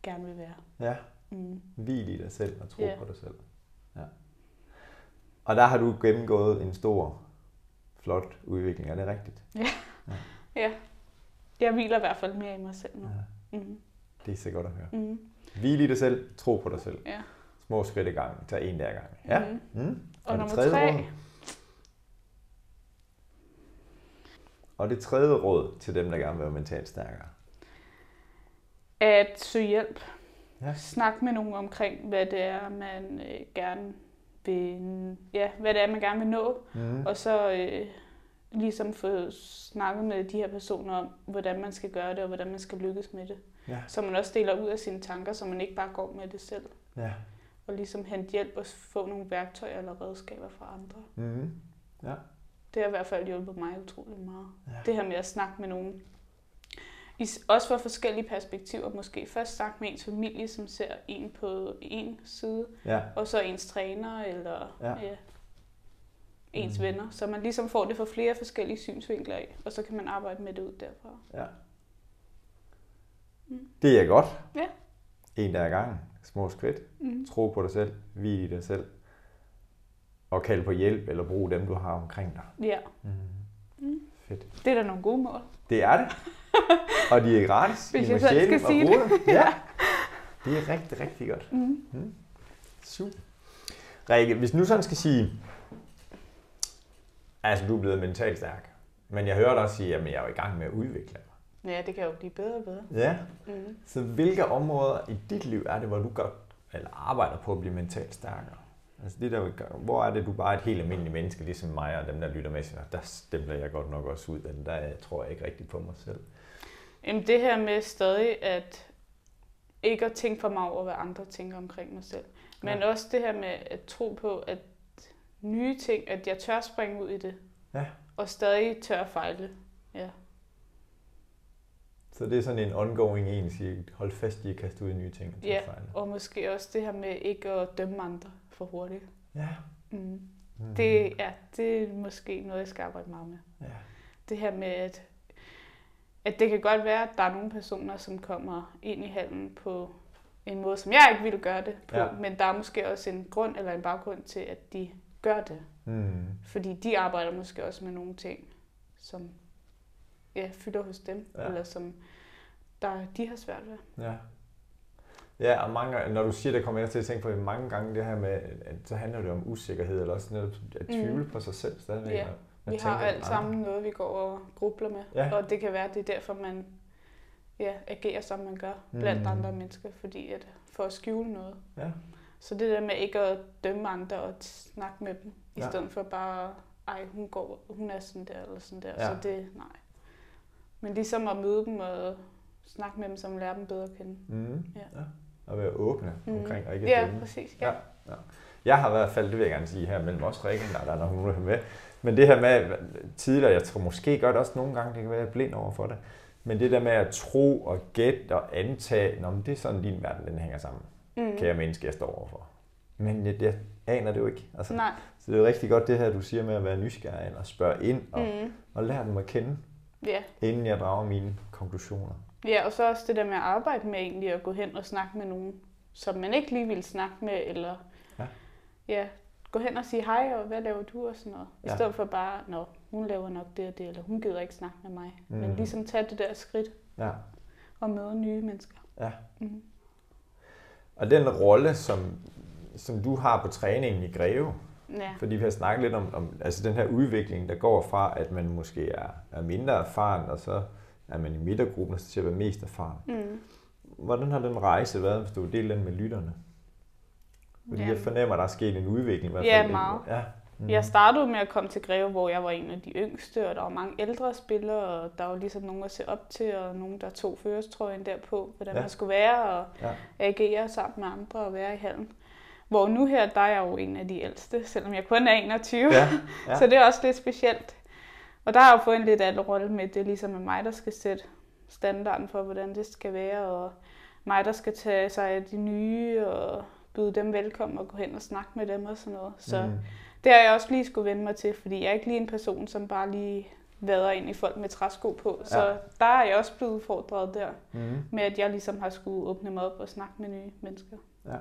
gerne vil være. Ja. Mm. Hvil i dig selv og tro Ja. på dig selv. Ja. Og der har du gennemgået en stor, flot udvikling. Er det rigtigt? Ja. Jeg hviler i hvert fald mere i mig selv nu. Ja. Mm. Det er så godt at høre. Mm. Hvil i dig selv, tro på dig selv. Ja. Små skridt i gang. Tag en der gang. Ja. Mhm. Mm. Og det nummer tredje tre. Råd? Og det tredje råd til dem, der gerne vil være mentalt stærkere. At søge hjælp. Ja. Snak med nogen omkring, hvad det er, man øh, gerne vil, ja, hvad det er, man gerne vil nå. Mm. Og så øh, ligesom få snakket med de her personer om, hvordan man skal gøre det, og hvordan man skal lykkes med det. Ja. Så man også deler ud af sine tanker, så man ikke bare går med det selv. Ja. Og ligesom hente hjælp og få nogle værktøjer eller redskaber fra andre. Mm. Ja. Det har i hvert fald hjulpet mig utrolig meget. Ja. Det her med at snakke med nogen. I- Også fra forskellige perspektiver måske. Først snakke med ens familie, som ser en på en side, Ja. og så ens træner eller Ja. ja. Ens Mm. venner. Så man ligesom får det fra flere forskellige synsvinkler af, og så kan man arbejde med det ud derfra. ja. Mm. Det er godt. Ja. En der er i gang. Små skridt. Mm. Tro på dig selv. Hvil i dig selv. Og kald på hjælp, eller brug dem, du har omkring dig. Ja, Mm. Mm. Fedt. det er da nogle gode mål. Det er det. Og de er gratis. Hvis jeg selv skal sige det. dem. Ja. Det er rigtig, rigtig godt. Mm. Super. Rikke, hvis nu sådan skal sige, altså du er blevet mentalt stærk, men jeg hører dig også sige, at jeg er i gang med at udvikle. Ja, det kan jo blive bedre og bedre. Ja. Mm. Så hvilke områder i dit liv er det, hvor du godt eller arbejder på at blive mentalt stærkere? Altså det der, hvor er det, du bare er et helt almindeligt menneske, ligesom mig og dem, der lytter med, siger, der stempler jeg godt nok også ud, men der tror jeg ikke rigtigt på mig selv. Jamen det her med stadig at ikke at tænke for meget over, hvad andre tænker omkring mig selv. Men Ja. også det her med at tro på, at nye ting, at jeg tør springe ud i det. Ja. Og stadig tør fejle. Ja. Så det er sådan en ongoing en, siger, hold fast i at kaste ud i nye ting. og Ja, fejl. og måske også det her med ikke at dømme andre for hurtigt. Ja. Mm. Mm. Det, ja, det er måske noget, jeg skal arbejde meget med. Ja. Det her med, at, at det kan godt være, at der er nogle personer, som kommer ind i hallen på en måde, som jeg ikke ville gøre det på. Ja. Men der er måske også en grund eller en baggrund til, at de gør det. Mm. Fordi de arbejder måske også med nogle ting, som ja, fylder hos dem, Ja. eller som der, de har svært ved. Ja. Ja, og mange, når du siger det, kommer jeg til at tænke på, at mange gange det her med, at så handler det om usikkerhed, eller også noget at tvivle Mm. på sig selv stadigvæk. Ja. Vi har alt andre? sammen noget, vi går og grubler med. Ja. Og det kan være, at det er derfor, man ja, agerer, som man gør blandt Mm. andre mennesker, fordi at for at skjule noget. Ja. Så det der med ikke at dømme andre og snakke med dem, i Ja. stedet for bare, ej, hun, går, hun er sådan der, eller sådan der. Ja. Så det, nej. Men ligesom at møde dem og snakke med dem, som lærer dem bedre at kende. Mm. Ja. ja. Og være åbne Mhm. omkring, og ikke Ja, dømme. præcis. Ja. Ja. ja. Jeg har i hvert fald, det vil jeg gerne sige her mellem os Rikke, der, der er nok nogen, der er med. Men det her med tidligere, jeg tror måske godt også nogle gange, det kan være, jeg er blind over for det. Men det der med at tro og gætte og antage, men det er sådan, din verden den hænger sammen. Mm. Kære menneske, jeg står overfor. Men jeg, jeg aner det jo ikke. Altså, Nej. Så det er jo rigtig godt det her, du siger med at være nysgerrig og spørge ind og, mm. Mm. og lære dem at kende, Ja. inden jeg drager mine konklusioner. ja, og så også det der med at arbejde med egentlig at gå hen og snakke med nogen, som man ikke lige vil snakke med, eller Ja. ja, gå hen og sige hej, og hvad laver du og sådan noget. I Ja. stedet for bare, nå, hun laver nok det og det, eller hun gider ikke snakke med mig. Mm. Mhm. Men ligesom tage det der skridt Ja. og møde nye mennesker. Ja. Mm. Og den rolle, som, som du har på træningen i Greve, Ja. fordi vi har snakket lidt om, om altså den her udvikling, der går fra, at man måske er, er mindre erfaren, og så er man i midtergruppen, og så til at være mest erfaren. Mm. Hvordan har den rejse været, hvis du vil dele den med lytterne? Fordi Ja. jeg fornemmer, at der er sket en udvikling. I hvert Ja, fald. meget. Ja. Mm. Jeg startede med at komme til Greve, hvor jeg var en af de yngste, og der var mange ældre spillere, og der var ligesom nogen at se op til, og nogen, der tog førestrøjen derpå, hvordan Ja. ja. man skulle være, og Ja. agere sammen med andre og være i hallen. Hvor nu her, der er jeg jo en af de ældste, selvom jeg kun er 21. Ja, ja. Så det er også lidt specielt. Og der har jeg jo fået en lidt anden rolle med, det er ligesom er mig, der skal sætte standarden for, hvordan det skal være, og mig, der skal tage sig af de nye, og byde dem velkommen og gå hen og snakke med dem og sådan noget. Så Mm. det har jeg også lige skulle vende mig til, fordi jeg er ikke lige en person, som bare lige vader ind i folk med træsko på. Så ja. der er jeg også blevet udfordret der, mm. med at jeg ligesom har skulle åbne mig op og snakke med nye mennesker. Ja.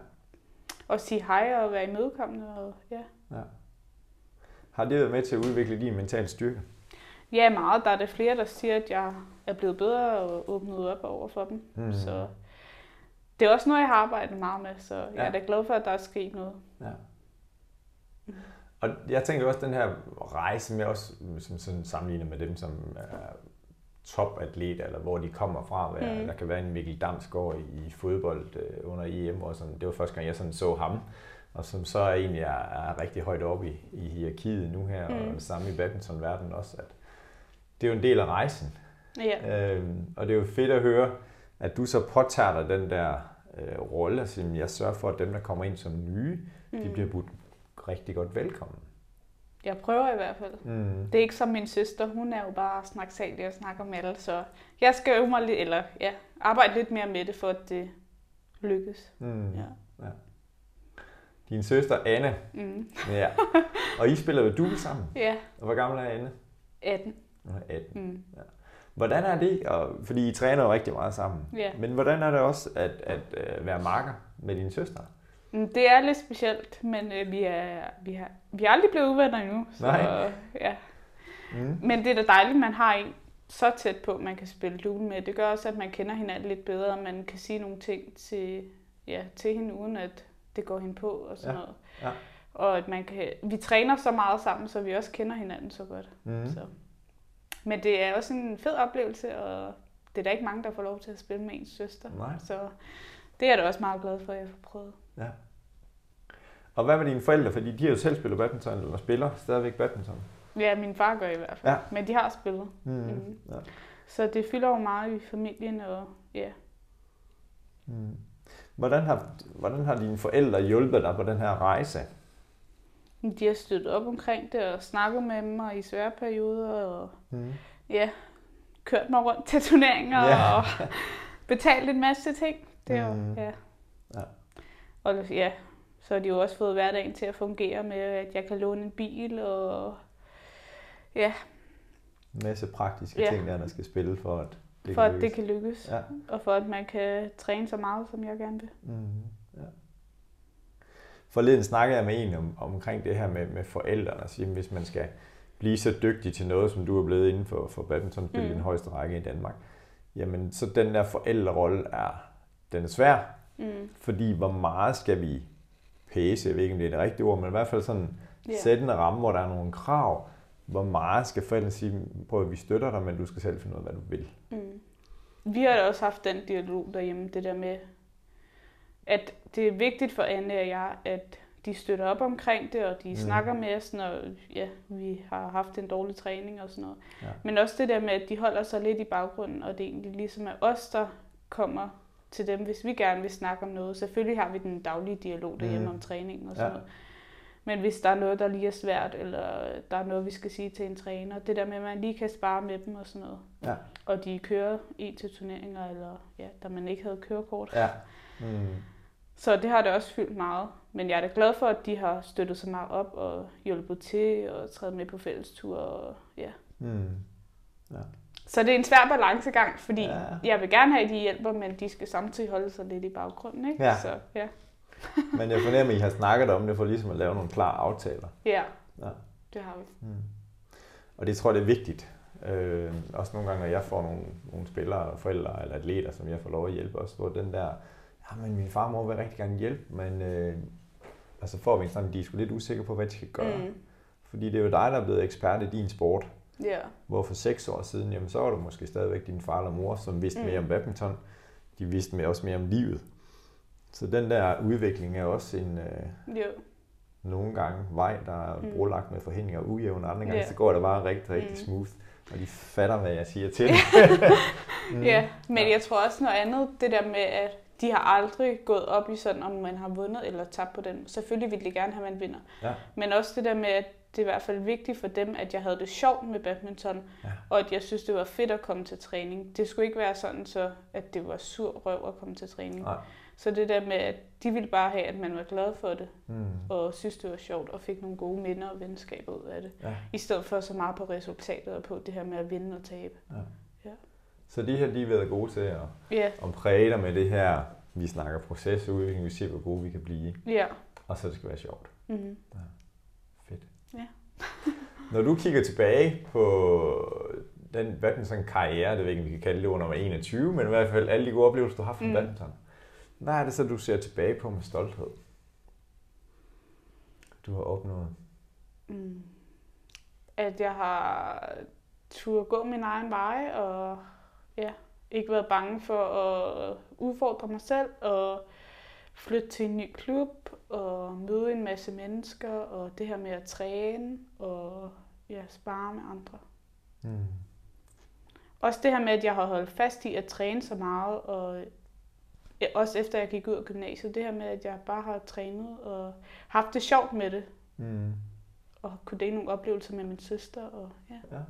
Og sige hej og være imødekommende. Og, ja. ja. Har det været med til at udvikle din mentale styrke? Ja, meget. Der er det flere, der siger, at jeg er blevet bedre og åbnet op over for dem. Mm. Så det er også noget, jeg har arbejdet meget med, så jeg ja. er da glad for, at der er sket noget. Ja. Og jeg tænker også, den her rejse med også, som sådan sammenligner med dem, som er topatleter, eller hvor de kommer fra. Mm. Der kan være en Mikkel Damsgaard i, fodbold øh, under EM, og sådan, det var første gang, jeg sådan så ham, og som så er egentlig er, er rigtig højt oppe i, i hierarkiet nu her, mm. og samme i badmintonverdenen også, at det er jo en del af rejsen. Ja. Øhm, og det er jo fedt at høre, at du så påtager dig den der øh, rolle, altså jeg sørger for, at dem, der kommer ind som nye, mm. de bliver budt rigtig godt velkommen. Jeg prøver i hvert fald. Mm. Det er ikke som min søster, hun er jo bare snaksalig og snakker med alle, så jeg skal øve mig lidt, eller ja, arbejde lidt mere med det, for at det lykkes. Mm. Ja. ja. Din søster Anne. Mm. Ja. Og I spiller jo du sammen. Ja. Og hvor gammel er Anne? 18. 18. Mm. Ja. Hvordan er det, og, fordi I træner jo rigtig meget sammen, ja. men hvordan er det også at, at, at øh, være marker med din søster? Mm, det er lidt specielt, men øh, vi, er, vi, har, vi er aldrig blevet uvenner endnu. Så, Nej. Ja. Mm. Men det er da dejligt, at man har en så tæt på, man kan spille duel med. Det gør også, at man kender hinanden lidt bedre, og man kan sige nogle ting til, ja, til hende, uden at det går hende på og sådan ja. noget. Ja. Og at man kan, vi træner så meget sammen, så vi også kender hinanden så godt. Mm. Så. Men det er også en fed oplevelse, og det er da ikke mange, der får lov til at spille med ens søster. Nej. Så det er jeg da også meget glad for, at jeg får prøvet. Ja. Og hvad med dine forældre? Fordi de har jo selv spillet badminton, eller spiller stadigvæk badminton. Ja, min far gør i hvert fald. Ja. Men de har spillet. Mm. Mm. Ja. Så det fylder jo meget i familien, og ja. Mm. Hvordan, har, hvordan har dine forældre hjulpet dig på den her rejse? De har støttet op omkring det og snakket med mig i svære perioder og mm. ja, kørt mig rundt til turneringer ja. og betalt en masse ting. Det er jo, ja. ja. Og ja, så har de jo også fået hverdagen til at fungere med, at jeg kan låne en bil og ja. En masse praktiske ja. ting, der, der skal spille for at det for kan at lykkes. det kan lykkes. Ja. Og for at man kan træne så meget, som jeg gerne vil. Mm. Ja. Forleden snakkede jeg med en om, omkring det her med, med forældrene. Altså, hvis man skal blive så dygtig til noget, som du er blevet inden for, for badmintonspil mm. i den højeste række i Danmark, jamen så den der forældrerolle er, den er svær. Mm. Fordi hvor meget skal vi pace, jeg ved ikke om det er det rigtige ord, men i hvert fald sådan yeah. sætte en ramme, hvor der er nogle krav, hvor meget skal forældrene sige, prøv at vi støtter dig, men du skal selv finde ud af, hvad du vil. Mm. Vi har da også haft den dialog derhjemme, det der med, at det er vigtigt for Anne og jeg, at de støtter op omkring det, og de mm. snakker med os, når ja, vi har haft en dårlig træning og sådan noget. Ja. Men også det der med, at de holder sig lidt i baggrunden, og det egentlig ligesom er os, der kommer til dem, hvis vi gerne vil snakke om noget. Selvfølgelig har vi den daglige dialog derhjemme mm. om træning og sådan ja. noget. Men hvis der er noget, der lige er svært, eller der er noget, vi skal sige til en træner, det der med, at man lige kan spare med dem og sådan noget. Ja. Og de kører i til turneringer, eller ja, da man ikke havde kørekort. Ja. Mm. Så det har det også fyldt meget. Men jeg er da glad for, at de har støttet så meget op og hjulpet til og trædet med på fællestur. Og, ja. Mm. ja. Så det er en svær balancegang, fordi ja. jeg vil gerne have, at de hjælper, men de skal samtidig holde sig lidt i baggrunden. Ikke? Ja. Så, ja. men jeg fornemmer, at I har snakket om det for ligesom at lave nogle klare aftaler. Ja, ja. det har vi. Mm. Og det tror jeg, det er vigtigt. Øh, også nogle gange, når jeg får nogle, nogle spillere, forældre eller atleter, som jeg får lov at hjælpe os, hvor den der, ja, men min far må vil rigtig gerne hjælpe, men øh, altså får vi en sådan, de er sgu lidt usikre på, hvad de skal gøre. Mm. Fordi det er jo dig, der er blevet ekspert i din sport. Yeah. Hvor for seks år siden, jamen, så var du måske stadigvæk din far eller mor, som vidste mm. mere om badminton. De vidste mere, også mere om livet. Så den der udvikling er også en, øh, jo. nogle gange vej, der er mm. brolagt med forhindringer og ujævn, andre gange yeah. så går det bare rigtig, rigtig mm. smooth. Og de fatter, hvad jeg siger til mm. Ja, men jeg tror også noget andet, det der med, at de har aldrig gået op i sådan, om man har vundet eller tabt på den. Selvfølgelig vil de gerne have, at man vinder. Ja. Men også det der med, at det er i hvert fald vigtigt for dem, at jeg havde det sjovt med badminton, ja. og at jeg synes, det var fedt at komme til træning. Det skulle ikke være sådan, så at det var sur røv at komme til træning. Nej. Så det der med, at de ville bare have, at man var glad for det, mm. og synes, det var sjovt, og fik nogle gode minder og venskaber ud af det. Ja. I stedet for så meget på resultatet og på det her med at vinde og tabe. Ja. Ja. Så de har lige været gode til at, ja. at præge dig med det her, vi snakker procesudvikling, vi ser, hvor gode vi kan blive. Ja. Og så det skal være sjovt. Mm-hmm. Ja. Når du kigger tilbage på den badminton karriere, det ved ikke, vi kan kalde det under 21, men i hvert fald alle de gode oplevelser, du har haft med mm. badminton. Hvad er det så, du ser tilbage på med stolthed? Du har opnået? Mm. At jeg har turde gå min egen vej, og ja, ikke været bange for at udfordre mig selv, og flytte til en ny klub, og møde en masse mennesker, og det her med at træne, og ja, spare med andre. Mm. Også det her med, at jeg har holdt fast i at træne så meget, og også efter jeg gik ud af gymnasiet, det her med, at jeg bare har trænet og haft det sjovt med det. Mm. Og kunne dele nogle oplevelser med min søster. Og, ja. ja.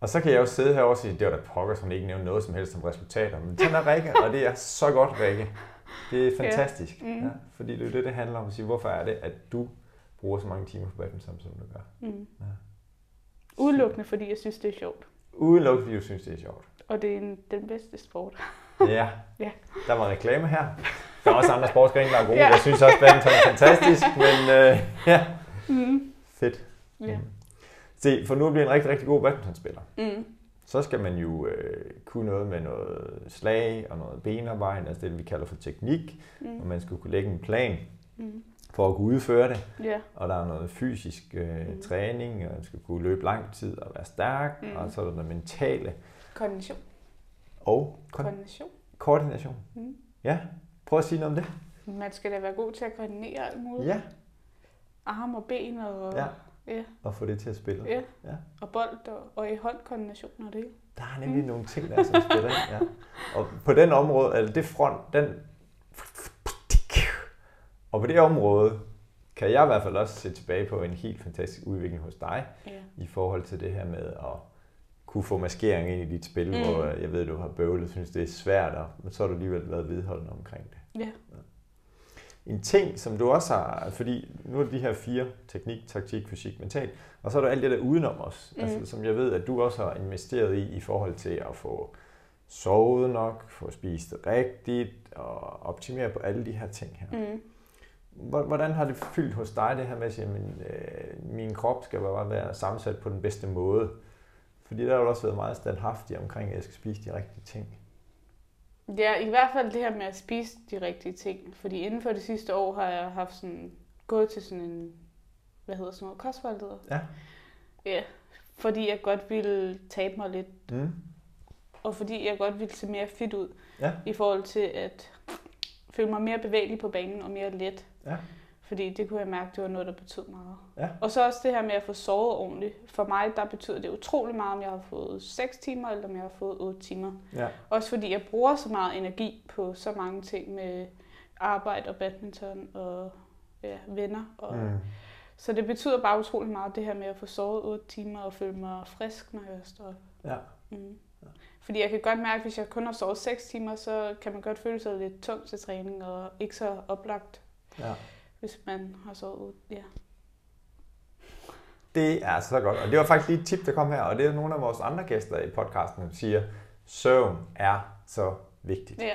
Og så kan jeg jo sidde her og sige, det var da pokker, som ikke nævnte noget som helst som resultater. Men sådan er Rikke, og det er så godt, Rikke. Det er fantastisk. Ja. Mm. Ja, fordi det er det, det handler om at sige, hvorfor er det, at du bruger så mange timer på badminton, som du gør. Mm. Ja. Udelukkende, fordi jeg synes, det er sjovt. Udelukkende, fordi du synes, det er sjovt. Og det er en, den bedste sport. ja. ja, der var reklame her. Der er også andre sportsgrene, der er gode. Ja. Jeg synes også, badminton er fantastisk, men øh, ja, mm. fedt. Ja. Mm. Se, for nu at blive en rigtig, rigtig god badmintonspiller, mm. så skal man jo øh, kunne noget med noget slag og noget benarbejde, altså det, vi kalder for teknik, mm. og man skal kunne lægge en plan mm. for at kunne udføre det. Yeah. Og der er noget fysisk øh, mm. træning, og man skal kunne løbe lang tid og være stærk, mm. og så er der noget mentale. Koordination. Og kon- koordination. Koordination. Mm. Ja, prøv at sige noget om det. Man skal da være god til at koordinere alt muligt. Ja. Arm og ben og... Ja. Ja. Og få det til at spille. Ja. ja. Og bold og, og i håndkoordination og det. Der er nemlig mm. nogle ting, der som spiller Ja. Og på den område, eller det front, den... Og på det område, kan jeg i hvert fald også se tilbage på en helt fantastisk udvikling hos dig, ja. i forhold til det her med at kunne få maskering ind i dit spil, mm. hvor jeg ved, du har bøvlet, synes det er svært, men så har du alligevel været vedholdende omkring det. Ja. ja. En ting, som du også har, fordi nu er det de her fire, teknik, taktik, fysik, mental, og så er der alt det der udenom os, mm. altså, som jeg ved, at du også har investeret i, i forhold til at få sovet nok, få spist rigtigt, og optimere på alle de her ting her. Mm. Hvordan har det fyldt hos dig det her med at sige, at min, øh, min krop skal bare være sammensat på den bedste måde? Fordi der har du også været meget standhaftig omkring, at jeg skal spise de rigtige ting. Ja, i hvert fald det her med at spise de rigtige ting. Fordi inden for det sidste år har jeg haft sådan, gået til sådan en, hvad hedder sådan noget, kostvejleder. Ja. Ja, fordi jeg godt ville tabe mig lidt. Mm. Og fordi jeg godt ville se mere fit ud. Ja. I forhold til at føle mig mere bevægelig på banen og mere let. Ja. Fordi det kunne jeg mærke, det var noget, der betød meget. Ja. Og så også det her med at få sovet ordentligt. For mig, der betyder det utrolig meget, om jeg har fået 6 timer, eller om jeg har fået 8 timer. Ja. Også fordi jeg bruger så meget energi på så mange ting med arbejde og badminton og ja, venner. Og, mm. Så det betyder bare utrolig meget, det her med at få sovet 8 timer og føle mig frisk, når jeg står op. Ja. Mm. Fordi jeg kan godt mærke, at hvis jeg kun har sovet 6 timer, så kan man godt føle sig lidt tung til træning og ikke så oplagt. Ja hvis man har sovet Ja. Det er så godt. Og det var faktisk lige et tip, der kom her, og det er nogle af vores andre gæster i podcasten, der siger, søvn er så vigtigt. Ja.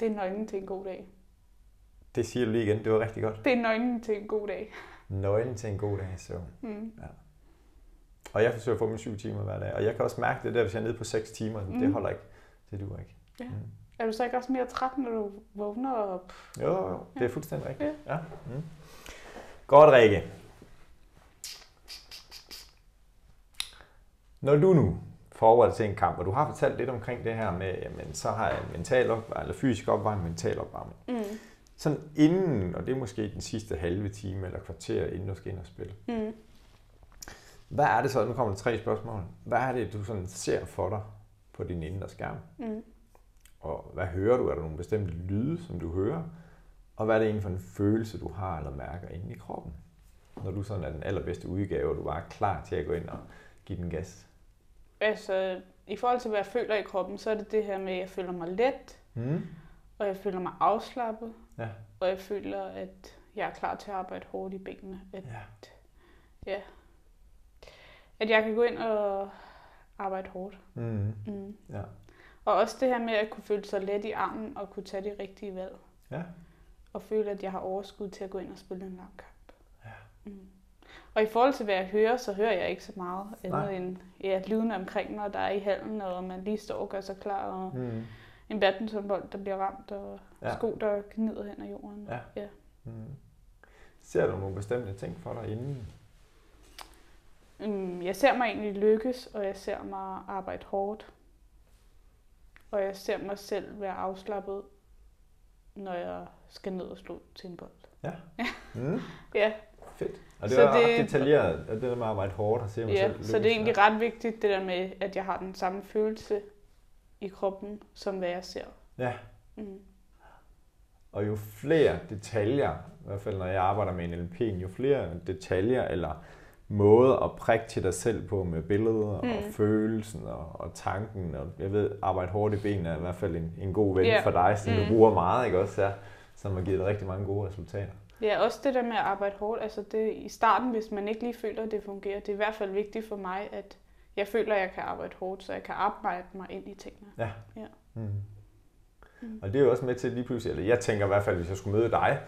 Det er nøglen til en god dag. Det siger du lige igen. Det var rigtig godt. Det er nøglen til en god dag. Nøglen til en god dag søvn. Mm. Ja. Og jeg forsøger at få min syv timer hver dag. Og jeg kan også mærke det der, hvis jeg er nede på 6 timer. Mm. Det holder ikke. Det duer ikke. Ja. Mm. Er du så ikke også mere træt, når du vågner op? Jo, jo, det er fuldstændig rigtigt. Ja. ja. Mm. Godt, Rikke. Når du nu forbereder til en kamp, og du har fortalt lidt omkring det her med, jamen, så har jeg mental opvarmning, eller fysisk opvarmning, mental opvarmning. Mm. Sådan inden, og det er måske den sidste halve time eller kvarter, inden du skal ind og spille. Mm. Hvad er det så, nu kommer der tre spørgsmål. Hvad er det, du sådan ser for dig på din indre skærm? Mm. Og hvad hører du? Er der nogle bestemte lyde, som du hører? Og hvad er det egentlig for en følelse, du har eller mærker inde i kroppen? Når du sådan er den allerbedste udgave, og du bare er klar til at gå ind og give den gas? Altså, i forhold til, hvad jeg føler i kroppen, så er det det her med, at jeg føler mig let, mm. og jeg føler mig afslappet, ja. og jeg føler, at jeg er klar til at arbejde hårdt i benene. At, ja. ja. At jeg kan gå ind og arbejde hårdt. Mm. Mm. Ja. Og også det her med at kunne føle sig let i armen og kunne tage de rigtige valg. Ja. Og føle, at jeg har overskud til at gå ind og spille en lang kamp. Ja. Mm. Og i forhold til, hvad jeg hører, så hører jeg ikke så meget andet end ja, lyden omkring mig, der er i hallen, og man lige står og gør sig klar, og mm. en badmintonbold, der bliver ramt, og ja. sko, der gnider hen ad jorden. Ja. ja. Mm. Ser du nogle bestemte ting for dig inden? Mm, jeg ser mig egentlig lykkes, og jeg ser mig arbejde hårdt. Og jeg ser mig selv være afslappet, når jeg skal ned og slå til en bold. Ja. Mm. ja. Fedt. Og det så er det, ret detaljeret, det der med at arbejde hårdt og se mig ja, selv lykkes. så det er egentlig ret vigtigt, det der med, at jeg har den samme følelse i kroppen, som hvad jeg ser. Ja. Mm. Og jo flere detaljer, i hvert fald når jeg arbejder med en LP, jo flere detaljer eller måder at prikke til dig selv på med billeder mm. og følelsen og, og tanken. Og jeg ved, arbejde hårdt i benene er i hvert fald en, en god ven yeah. for dig, som mm. du bruger meget, ikke også? Ja, som har givet dig rigtig mange gode resultater. Ja, også det der med at arbejde hårdt. Altså det, i starten, hvis man ikke lige føler, at det fungerer, det er i hvert fald vigtigt for mig, at jeg føler, at jeg kan arbejde hårdt, så jeg kan arbejde mig ind i tingene. Ja. ja. Mm. Mm. Og det er jo også med til lige pludselig, eller jeg tænker i hvert fald, hvis jeg skulle møde dig,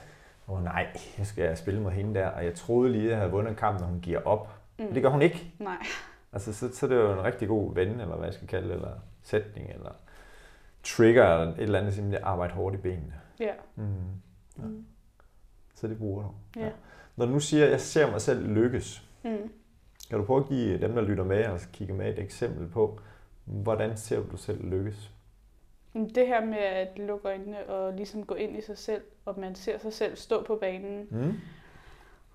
åh oh, nej, jeg skal spille mod hende der, og jeg troede lige, at jeg havde vundet en kamp, når hun giver op. Mm. Men det gør hun ikke. Nej. Altså, så, så det er jo en rigtig god ven, eller hvad jeg skal kalde det, eller sætning, eller trigger, eller et eller andet, simpelthen arbejde hårdt i benene. Ja. Mm. ja. Mm. Så det bruger du. Ja. ja. Når du nu siger, at jeg ser mig selv lykkes, mm. kan du prøve at give dem, der lytter med og kigger med et eksempel på, hvordan ser du selv lykkes? Det her med at lukke øjnene og ligesom gå ind i sig selv, og man ser sig selv stå på banen, mm.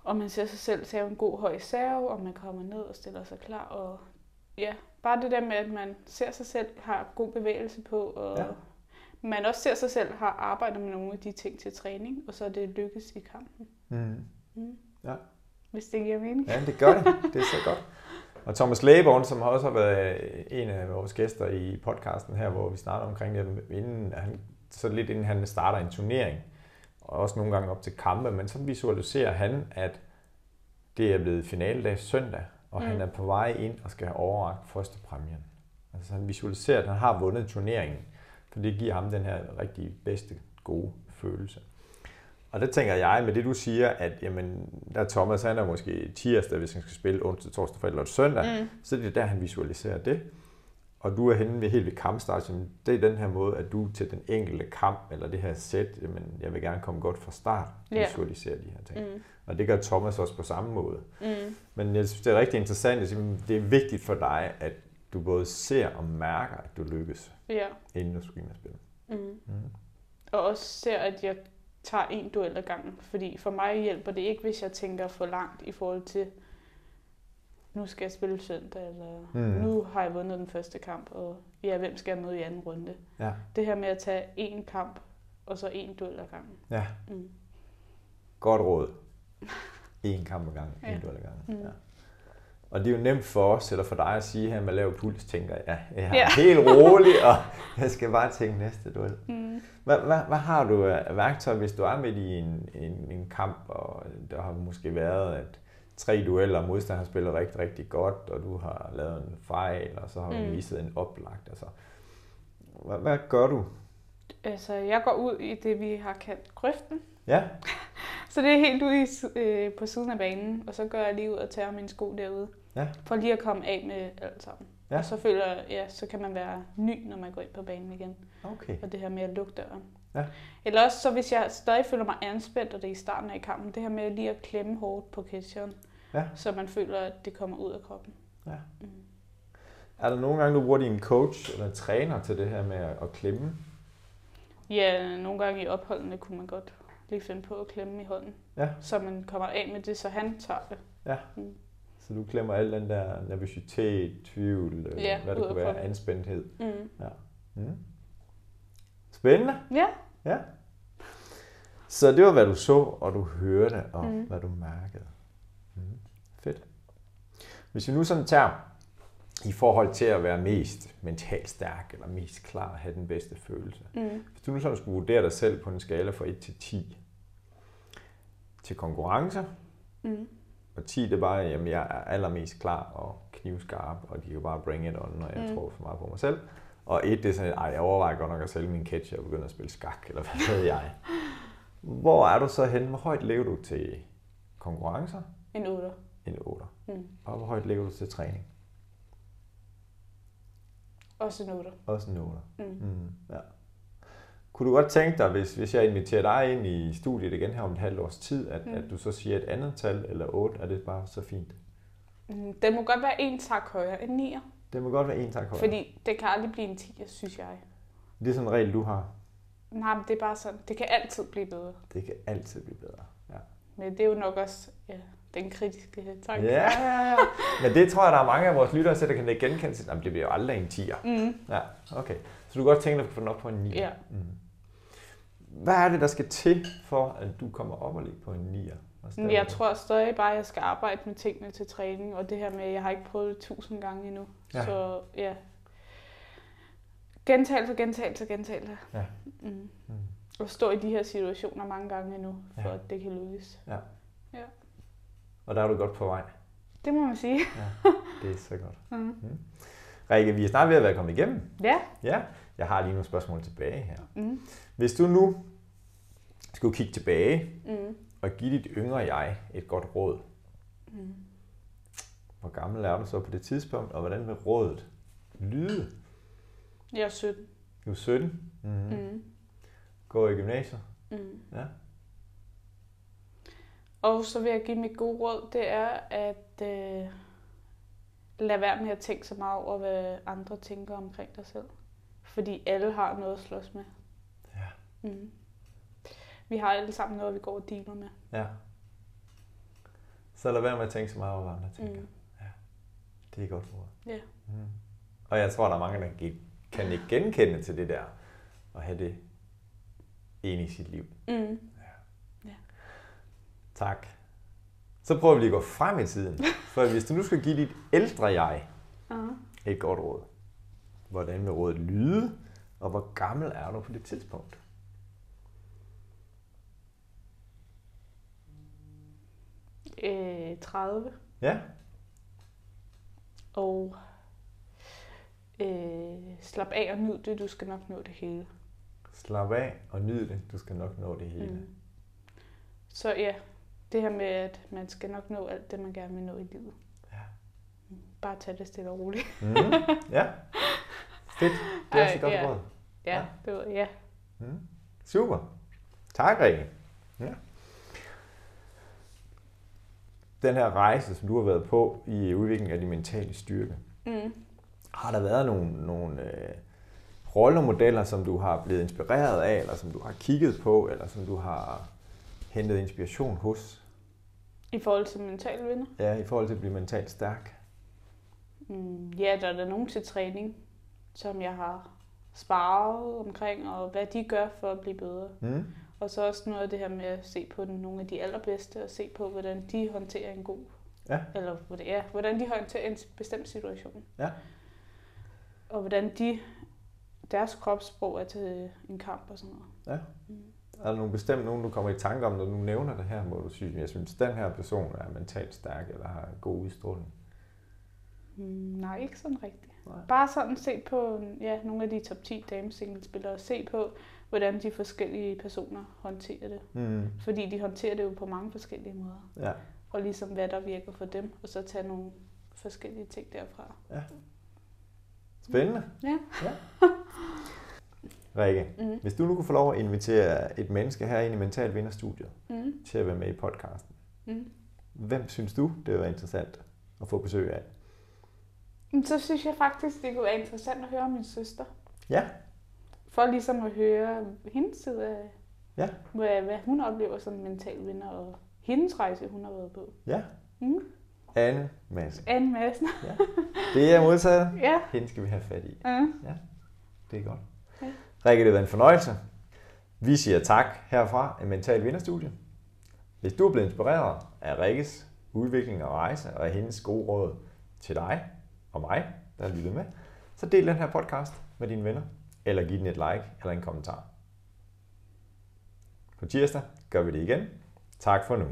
og man ser sig selv tage en god høj serve, og man kommer ned og stiller sig klar. Og ja, bare det der med, at man ser sig selv, har god bevægelse på, og ja. man også ser sig selv, har arbejdet med nogle af de ting til træning, og så er det lykkes i kampen. Mm. Mm. Ja. Hvis det giver mening. Ja, det gør det. Det er så godt. Og Thomas Lægeborn, som også har været en af vores gæster i podcasten her, hvor vi snakker omkring det, inden han, så lidt inden han starter en turnering, og også nogle gange op til kampe, men så visualiserer han, at det er blevet finaledag søndag, og mm. han er på vej ind og skal have overragt første præmien. Altså han visualiserer, at han har vundet turneringen, for det giver ham den her rigtig bedste, gode følelse. Og der tænker jeg med det, du siger, at jamen, der Thomas, han er måske tirsdag, hvis han skal spille onsdag, torsdag, fredag eller søndag, mm. så det er der, han visualiserer det. Og du er henne ved helt ved kampstart, så det er den her måde, at du til den enkelte kamp, eller det her sæt, jamen, jeg vil gerne komme godt fra start, yeah. visualisere de her ting. Mm. Og det gør Thomas også på samme måde. Mm. Men jeg synes, det er rigtig interessant, at det er vigtigt for dig, at du både ser og mærker, at du lykkes, yeah. inden du skal ind og spille. Mm. Mm. Og også ser, at jeg tager en duel ad gangen. Fordi for mig hjælper det ikke, hvis jeg tænker for langt i forhold til, nu skal jeg spille søndag, eller mm. nu har jeg vundet den første kamp, og ja, hvem skal jeg møde i anden runde? Ja. Det her med at tage én kamp, og så en duel ad gangen. Ja. Mm. Godt råd. En kamp ad gangen, en duel ad gangen. Mm. Ja. Og det er jo nemt for os, eller for dig at sige her med lav puls, tænker jeg, jeg er ja. helt rolig, og jeg skal bare tænke næste duel. Mm. Hvad, hvad, hvad har du af værktøj, hvis du er midt i en, en, en kamp, og der har måske været, at tre dueller, og modstanderen har spillet rigtig, rigtig godt, og du har lavet en fejl, og så har du mm. misset en oplagt. Altså, hvad, hvad gør du? Altså, jeg går ud i det, vi har kaldt grøften. Ja. så det er helt ude i, øh, på siden af banen, og så går jeg lige ud og tager mine sko derude. Ja. For lige at komme af med alt sammen. Ja. Og så føler jeg, ja, så kan man være ny, når man går ind på banen igen. Okay. Og det her med at lukke døren. Ja. Eller også, så hvis jeg stadig føler mig anspændt, og det er i starten af kampen, det her med lige at klemme hårdt på catcheren, ja. så man føler, at det kommer ud af kroppen. Ja. Mm. Er der nogle gange, du bruger din coach eller træner til det her med at klemme? Ja, nogle gange i opholdene kunne man godt lige finde på at klemme i hånden. Ja. Så man kommer af med det, så han tager det. Ja. Mm. Så du klemmer al den der nervøsitet, tvivl, øh, ja, hvad det kunne være, anspændthed. Mm. Ja. Mm. Spændende. Ja. ja. Så det var, hvad du så, og du hørte, og mm. hvad du mærkede. Mm. Fedt. Hvis vi nu sådan tager i forhold til at være mest mentalt stærk, eller mest klar, have den bedste følelse. Mm. Hvis du nu sådan skulle vurdere dig selv på en skala fra 1 til 10, til konkurrencer, mm. Og 10 det er bare, at jeg er allermest klar og knivskarp, og de kan bare bring it on, når jeg mm. tror for meget på mig selv. Og et, det er sådan, at jeg overvejer godt nok at sælge min catch og begynde at spille skak, eller hvad ved jeg. Hvor er du så henne? Hvor højt lever du til konkurrencer? En 8. En 8. Mm. Og hvor højt lever du til træning? Også en 8. Også en 8. Mm. Mm. Ja. Kunne du godt tænke dig, hvis, hvis jeg inviterer dig ind i studiet igen her om et halvt års tid, at, mm. at du så siger et andet tal, eller 8, er det bare så fint? Mm, det må godt være en tak højere end 9. Det må godt være en tak højere. Fordi det kan aldrig blive en 10, synes jeg. Det er sådan en regel, du har? Nej, men det er bare sådan, det kan altid blive bedre. Det kan altid blive bedre, ja. Men det er jo nok også ja, den kritiske tanke. Ja, ja, ja. Men det tror jeg, der er mange af vores lyttere, der kan genkende til. Jamen, det bliver jo aldrig en 10'er. Mm. Ja, okay. Så du kan godt tænke dig at få den op på en 9. Ja. Mm. Hvad er det, der skal til, for at du kommer op og ligger på en 9'er? Jeg tror stadig bare, at jeg skal arbejde med tingene til træning, og det her med, at jeg har ikke prøvet det tusind gange endnu. Ja. Så ja, gentagelse, gentagelse, gentagelse. Ja. Mm. Mm. Og stå i de her situationer mange gange endnu, for ja. at det kan lykkes. Ja. ja. Og der er du godt på vej. Det må man sige. ja, det er så godt. Mm. Mm. Rikke, vi er snart ved at være kommet igennem. Ja. Ja, jeg har lige nogle spørgsmål tilbage her. Mm. Hvis du nu skulle kigge tilbage mm. og give dit yngre jeg et godt råd, mm. hvor gammel er du så på det tidspunkt, og hvordan vil rådet lyde? Jeg er 17. Du er 17? Mm-hmm. Mm. Går i gymnasiet? Mm. Ja. Og så vil jeg give mit gode råd, det er at øh, lade være med at tænke så meget over, hvad andre tænker omkring dig selv. Fordi alle har noget at slås med. Ja. Mm. Vi har alle sammen noget, vi går og dealer med. Ja. Så lad være med at tænke så meget over, hvad andre tænker. Mm. Ja. Det er godt ord. Ja. Mm. Og jeg tror, der er mange, der kan kan ikke genkende til det der, og have det ind i sit liv. Mm. Ja. ja. Tak. Så prøver vi lige at gå frem i tiden. For hvis du nu skal give dit ældre jeg uh-huh. et godt råd, hvordan vil rådet lyde, og hvor gammel er du på det tidspunkt? Øh, 30. Ja. Og øh, slap af og nyd det, du skal nok nå det hele. Slap af og nyd det, du skal nok nå det hele. Mm. Så ja, det her med, at man skal nok nå alt det, man gerne vil nå i livet. Ja. Bare tage det stille og roligt. mm. Ja, fedt. Det er også et godt ja. råd. Ja, ja. det var, ja. Mm. Super. Tak, Rikke. Ja. Den her rejse, som du har været på i udviklingen af din mentale styrke, mm. Har der været nogle, nogle øh, rollemodeller, som du har blevet inspireret af, eller som du har kigget på, eller som du har hentet inspiration hos? I forhold til mental vinder? Ja, i forhold til at blive mentalt stærk. Mm, ja, der er der nogen til træning, som jeg har sparet omkring, og hvad de gør for at blive bedre. Mm. Og så også noget af det her med at se på den, nogle af de allerbedste, og se på, hvordan de håndterer en god, ja. eller ja, hvordan de håndterer en bestemt situation. Ja og hvordan de, deres kropssprog er til en kamp og sådan noget. Ja. Mm. Er der nogle bestemt nogen, du kommer i tanke om, når du nævner det her, hvor du synes, jeg synes, den her person er mentalt stærk eller har god udstråling? Mm, nej, ikke sådan rigtigt. Nej. Bare sådan se på ja, nogle af de top 10 damesinglespillere, se på, hvordan de forskellige personer håndterer det. Mm. Fordi de håndterer det jo på mange forskellige måder. Ja. Og ligesom hvad der virker for dem, og så tage nogle forskellige ting derfra. Ja. Spændende. Ja. ja. Rikke, mm. hvis du nu kunne få lov at invitere et menneske her ind i Mental Vinderstudiet mm. til at være med i podcasten, mm. hvem synes du, det var interessant at få besøg af? Så synes jeg faktisk, det kunne være interessant at høre om min søster. Ja. For ligesom at høre hendes side af, ja. hvad, hvad hun oplever som mental vinder, og hendes rejse, hun har været på. Ja. Mm. Anne Madsen. Anne Madsen. ja. Det er modtaget. Ja. Hende skal vi have fat i. Mm. Ja, det er godt. Ja. Rikke, det været en fornøjelse. Vi siger tak herfra i Mental Vinderstudie. Hvis du er blevet inspireret af Rikkes udvikling og rejse og af hendes gode råd til dig og mig, der har lyttet med, så del den her podcast med dine venner, eller giv den et like eller en kommentar. På tirsdag gør vi det igen. Tak for nu.